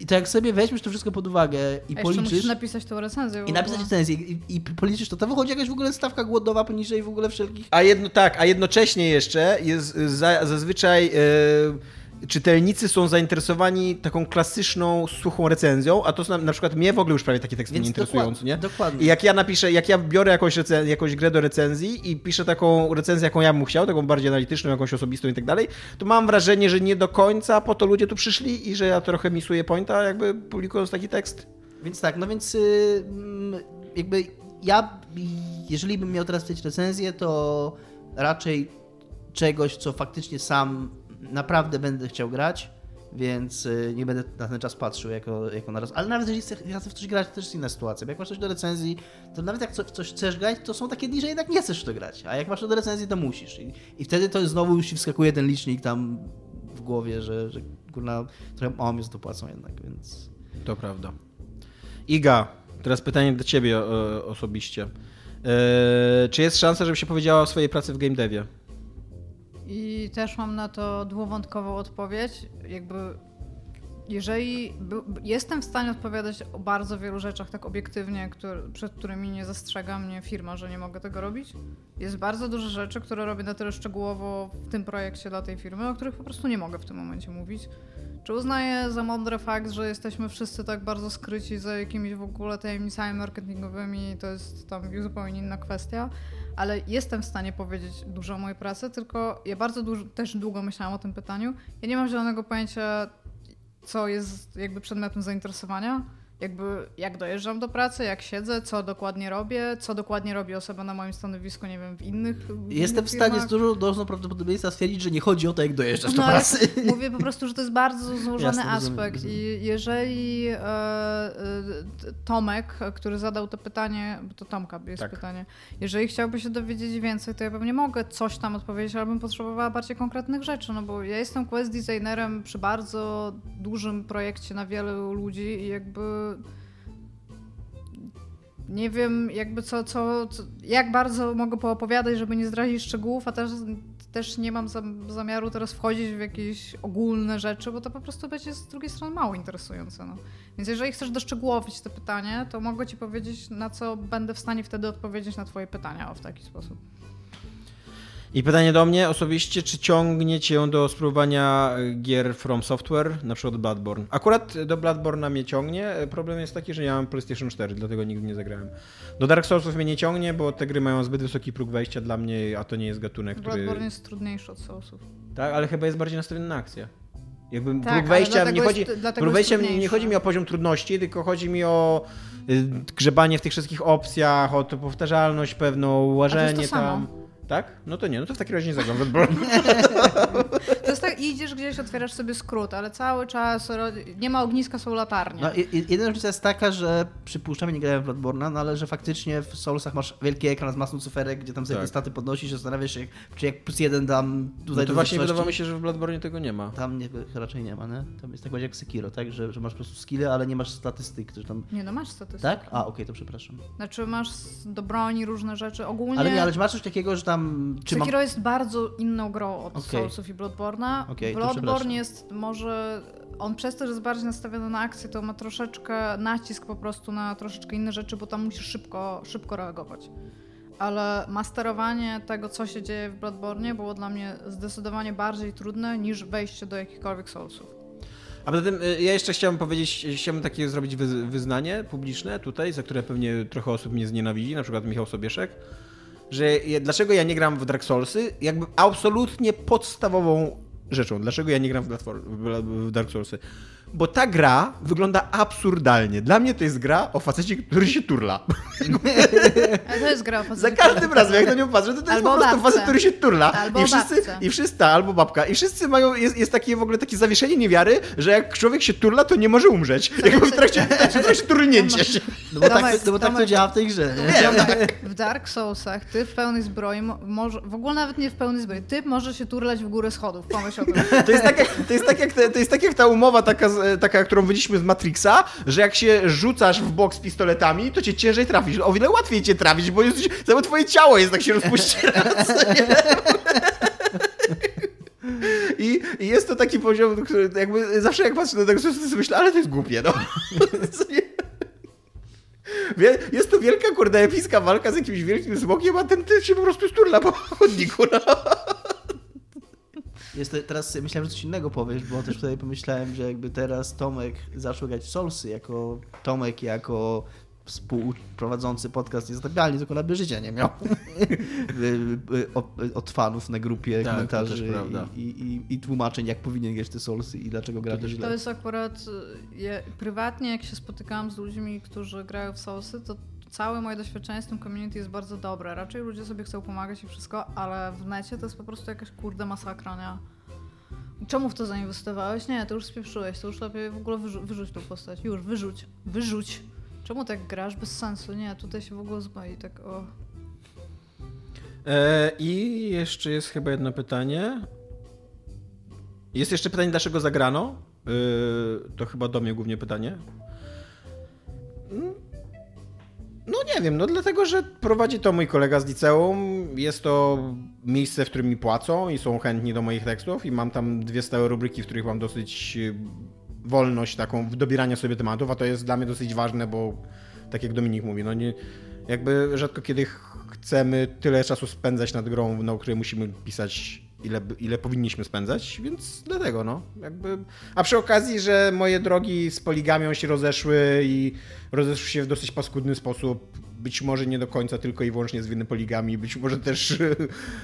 I to jak sobie weźmiesz to wszystko pod uwagę i A policzysz... musisz napisać tą recenzję. I napisać recenzję i, i policzysz to, to wychodzi jakaś w ogóle stawka głodowa poniżej w ogóle wszelkich... A jedno, tak, a jednocześnie jeszcze jest za, zazwyczaj e, czytelnicy są zainteresowani taką klasyczną, suchą recenzją, a to na, na przykład mnie w ogóle już prawie takie teksty Więc nie interesują, dokład- nie? dokładnie. I jak ja napiszę, jak ja biorę jakąś, recen- jakąś grę do recenzji i piszę taką recenzję, jaką ja bym chciał, taką bardziej analityczną, jakąś osobistą i tak dalej, to mam wrażenie, że nie do końca po to ludzie tu przyszli i że ja trochę misuję pointa, jakby publikując taki tekst. Więc tak, no więc y, mm, jakby ja, jeżeli bym miał teraz pisać recenzję, to raczej czegoś, co faktycznie sam naprawdę będę chciał grać, więc y, nie będę na ten czas patrzył jako, jako na raz. Ale nawet ja chcę w coś grać, to też jest inna sytuacja. Bo jak masz coś do recenzji, to nawet jak co- w coś chcesz grać, to są takie dni, że jednak nie chcesz w to grać. A jak masz do recenzji, to musisz. I, i wtedy to znowu już ci wskakuje ten licznik tam w głowie, że, że kurna, trochę mało mi to płacą jednak, więc... To prawda. Iga, teraz pytanie do ciebie osobiście. E, czy jest szansa, żeby się powiedziała o swojej pracy w game devie? I też mam na to dwuwątkową odpowiedź. Jakby jeżeli jestem w stanie odpowiadać o bardzo wielu rzeczach tak obiektywnie, przed którymi nie zastrzega mnie firma, że nie mogę tego robić, jest bardzo dużo rzeczy, które robię na tyle szczegółowo w tym projekcie dla tej firmy, o których po prostu nie mogę w tym momencie mówić. Czy uznaję za mądry fakt, że jesteśmy wszyscy tak bardzo skryci za jakimiś w ogóle tajemnicami marketingowymi, to jest tam zupełnie inna kwestia, ale jestem w stanie powiedzieć dużo o mojej pracy, tylko ja bardzo dużo, też długo myślałam o tym pytaniu. Ja nie mam zielonego pojęcia, co jest jakby przedmiotem zainteresowania. Jakby jak dojeżdżam do pracy, jak siedzę, co dokładnie robię, co dokładnie robi osoba na moim stanowisku, nie wiem, w innych. W Jestem innych w stanie z dużą dozą prawdopodobieństwa stwierdzić, że nie chodzi o to, jak dojeżdżasz do No, ale pracy. Mówię po prostu, że to jest bardzo złożony Jasne, aspekt rozumiem. i jeżeli e, e, Tomek, który zadał to pytanie, bo to Tomka jest Tak. pytanie, jeżeli chciałby się dowiedzieć więcej, to ja pewnie mogę coś tam odpowiedzieć, ale bym potrzebowała bardziej konkretnych rzeczy, no bo ja jestem quest designerem przy bardzo dużym projekcie na wielu ludzi i jakby nie wiem jakby co, co, co jak bardzo mogę poopowiadać, żeby nie zdradzić szczegółów, a też, też nie mam zam- zamiaru teraz wchodzić w jakieś ogólne rzeczy, bo to po prostu będzie z drugiej strony mało interesujące. No. Więc jeżeli chcesz doszczegółowić to pytanie, to mogę ci powiedzieć, na co będę w stanie wtedy odpowiedzieć na twoje pytania o w taki sposób. I pytanie do mnie osobiście, czy ciągnie cię do spróbowania gier From Software, na przykład Bloodborne? Akurat do Bloodborne'a mnie ciągnie, problem jest taki, że ja mam PlayStation 4, dlatego nigdy nie zagrałem. Do Dark Soulsów mnie nie ciągnie, bo te gry mają zbyt wysoki próg wejścia dla mnie, a to nie jest gatunek, który... Bloodborne jest trudniejszy od Soulsów. Tak, ale chyba jest bardziej nastawiony na akcję. Jakby Tak, próg wejścia, nie chodzi, jest- próg wejścia nie, chodzi mi o poziom trudności, tylko chodzi mi o y, grzebanie w tych wszystkich opcjach, o to powtarzalność pewną, łażenie samo. Tak? No to nie, no to w takim razie nie zagram w Bloodborne. To jest tak, idziesz gdzieś, otwierasz sobie skrót, ale cały czas nie ma ogniska, są latarnie. No, jedyna różnica jest taka, że przypuszczam, nie grałem w Bloodborne'a, no ale że faktycznie w Soulsach masz wielki ekran z masą cyferek, gdzie tam sobie Tak. te staty podnosisz, zastanawiasz się, czy jak plus jeden dam tutaj No to właśnie wydawało mi się, że w Bloodborne tego nie ma. Tam nie, raczej nie ma, nie? Tam jest tak bardziej jak Sekiro, tak? Że, że masz po prostu skille, ale nie masz statystyk, że tam... Nie no, masz statystyki. Tak? A, okej, to przepraszam. Znaczy masz do broni różne rzeczy. Ogólnie Ale nie, ale masz coś takiego, że tam... Czy mam... Sekiro jest bardzo inną grą od Okej. Soulsów i Bloodborne'a. To Bloodborne jest może... On przez to, że jest bardziej nastawiony na akcję, to ma troszeczkę nacisk po prostu na troszeczkę inne rzeczy, bo tam musisz szybko, szybko reagować. Ale masterowanie tego, co się dzieje w Bloodborne było dla mnie zdecydowanie bardziej trudne niż wejście do jakichkolwiek Soulsów. A poza tym y, ja jeszcze chciałbym powiedzieć, chciałbym takie zrobić wyz- wyznanie publiczne tutaj, za które pewnie trochę osób mnie znienawidzi, na przykład Michał Sobieszek, że ja, dlaczego ja nie gram w Dark Soulsy, jakby absolutnie podstawową rzeczą, dlaczego ja nie gram w, w Dark Soulsy. Bo ta gra wygląda absurdalnie. Dla mnie to jest gra o facecie, który się turla. Ale to jest gra o Za facecie, każdym razem, jak na nią patrzę, to to jest po prostu babce. facet, który się turla. Albo I wszyscy, babce. i wszyscy, albo babka. I wszyscy mają, jest, jest takie w ogóle takie zawieszenie niewiary, że jak człowiek się turla, to nie może umrzeć. Jakby w trakcie, w trakcie się. No bo, tak, no bo tak to działa w tej grze, nie? W Dark Soulsach ty w pełnej zbroi, mo- może, w ogóle nawet nie w pełnej zbroi, ty możesz się turlać w górę schodów, pomyśl o tym. To jest tak jak, to jest tak jak, to jest tak jak ta umowa taka z taka, którą wyliśmy z Matrixa, że jak się rzucasz w bok z pistoletami, to cię ciężej trafisz. O wiele łatwiej cię trafić, bo jesteś, całe twoje ciało jest tak się rozpuściera. I, I jest to taki poziom, który jakby zawsze jak patrzę na tego, to sobie myślę, ale to jest głupie, no. Jest to wielka, kurde, epicka walka z jakimś wielkim smokiem, a ten typ się po prostu sturla po chodniku, no. Jest to, teraz myślałem, że coś innego powiesz, bo też tutaj pomyślałem, że jakby teraz Tomek zaczął grać w Soulsy, jako Tomek, jako współprowadzący podcast Niezatapialni, tylko na życia nie miał od, fanów na grupie Tak, komentarzy to i, i, i tłumaczeń, jak powinien grać te Soulsy i dlaczego gra to To źle. jest akurat, ja, prywatnie jak się spotykałam z ludźmi, którzy grają w Soulsy, to całe moje doświadczenie z tym community jest bardzo dobre. Raczej ludzie sobie chcą pomagać i wszystko, ale w necie to jest po prostu jakaś kurde masakra, nie? Czemu w to zainwestowałeś? Nie, to już spieprzyłeś, to już lepiej w ogóle wyrzu- wyrzuć tą postać. Już, wyrzuć, wyrzuć. Czemu tak grasz? Bez sensu, nie, tutaj się w ogóle zboi, tak o... E, I jeszcze jest chyba jedno pytanie. Jest jeszcze pytanie, dlaczego zagrano? E, to chyba do mnie głównie pytanie. No nie wiem, no dlatego, że prowadzi to mój kolega z liceum. Jest to miejsce, w którym mi płacą i są chętni do moich tekstów i mam tam dwie stałe rubryki, w których mam dosyć y, wolność taką w dobieraniu sobie tematów, a to jest dla mnie dosyć ważne, bo tak jak Dominik mówi, no nie, jakby rzadko kiedy ch- chcemy tyle czasu spędzać nad grą, na której musimy pisać ile, ile powinniśmy spędzać, więc dlatego no, jakby... A przy okazji, że moje drogi z poligamią się rozeszły i rozeszły się w dosyć paskudny sposób, być może nie do końca tylko i wyłącznie z winy poligami, być może też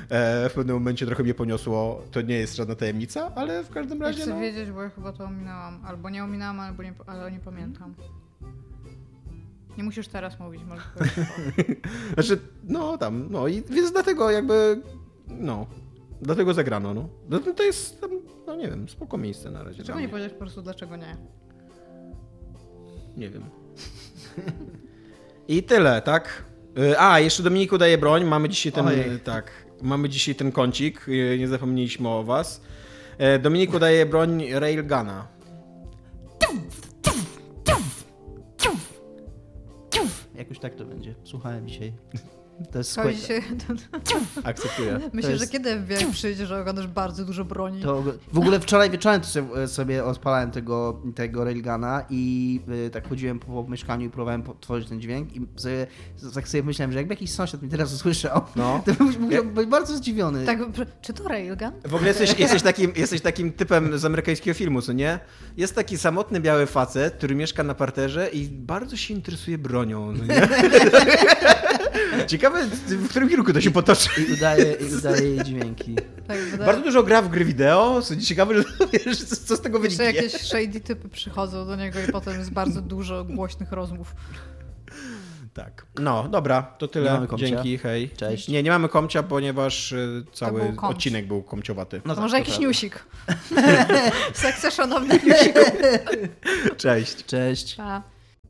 e, w pewnym momencie trochę mnie poniosło, to nie jest żadna tajemnica, ale w każdym Ja razie chcę no... wiedzieć, bo ja chyba to ominęłam. Albo nie ominęłam, albo nie, ale nie pamiętam. Nie musisz teraz mówić, powiedzieć. Znaczy, no tam, no i więc dlatego jakby, no, dlatego zagrano, no. No to jest, tam, no nie wiem, spoko miejsce na razie. Dlaczego dla nie powiedzieć po prostu, dlaczego nie? Nie wiem. I tyle, tak? Y, A, jeszcze Dominiku daje broń, mamy dzisiaj ten, Ojej. tak, mamy dzisiaj ten kącik, y, nie zapomnieliśmy o was. E, Dominiku daje broń Railguna. Jakoś tak to będzie. Słuchałem dzisiaj. To jest skład... się, Akceptuję. myślę, jest- że kiedy FBI przyjdzie, że oglądasz bardzo dużo broni. To w ogóle wczoraj wieczorem to sobie, sobie odpalałem tego, tego railguna i y, tak chodziłem po, po mieszkaniu i próbowałem tworzyć ten dźwięk i sobie, tak sobie myślałem, że jakby jakiś sąsiad mi teraz usłyszał, No. to bym musiał być bardzo zdziwiony. Tak, czy to Railgun? W ogóle jesteś, jesteś, takim, jesteś takim typem z amerykańskiego filmu, co nie? Jest taki samotny biały facet, który mieszka na parterze i bardzo się interesuje bronią, no nie? Ciekawe, w którym kierunku to się potoczy. I udaje, i udaje jej dźwięki. Tak, wydaje Bardzo dużo gra w gry wideo, co ciekawe, że wiesz, co, co z tego Jeszcze wyniknie. jakieś shady typy przychodzą do niego i potem jest bardzo dużo głośnych rozmów. Tak. No, dobra, to tyle. Dzięki, hej. Cześć. Nie, nie mamy komcia, ponieważ y, cały był odcinek był komciowaty. No To może jakiś prawda. newsik. Sekcja szanownych newsików. Cześć. Cześć. Pa.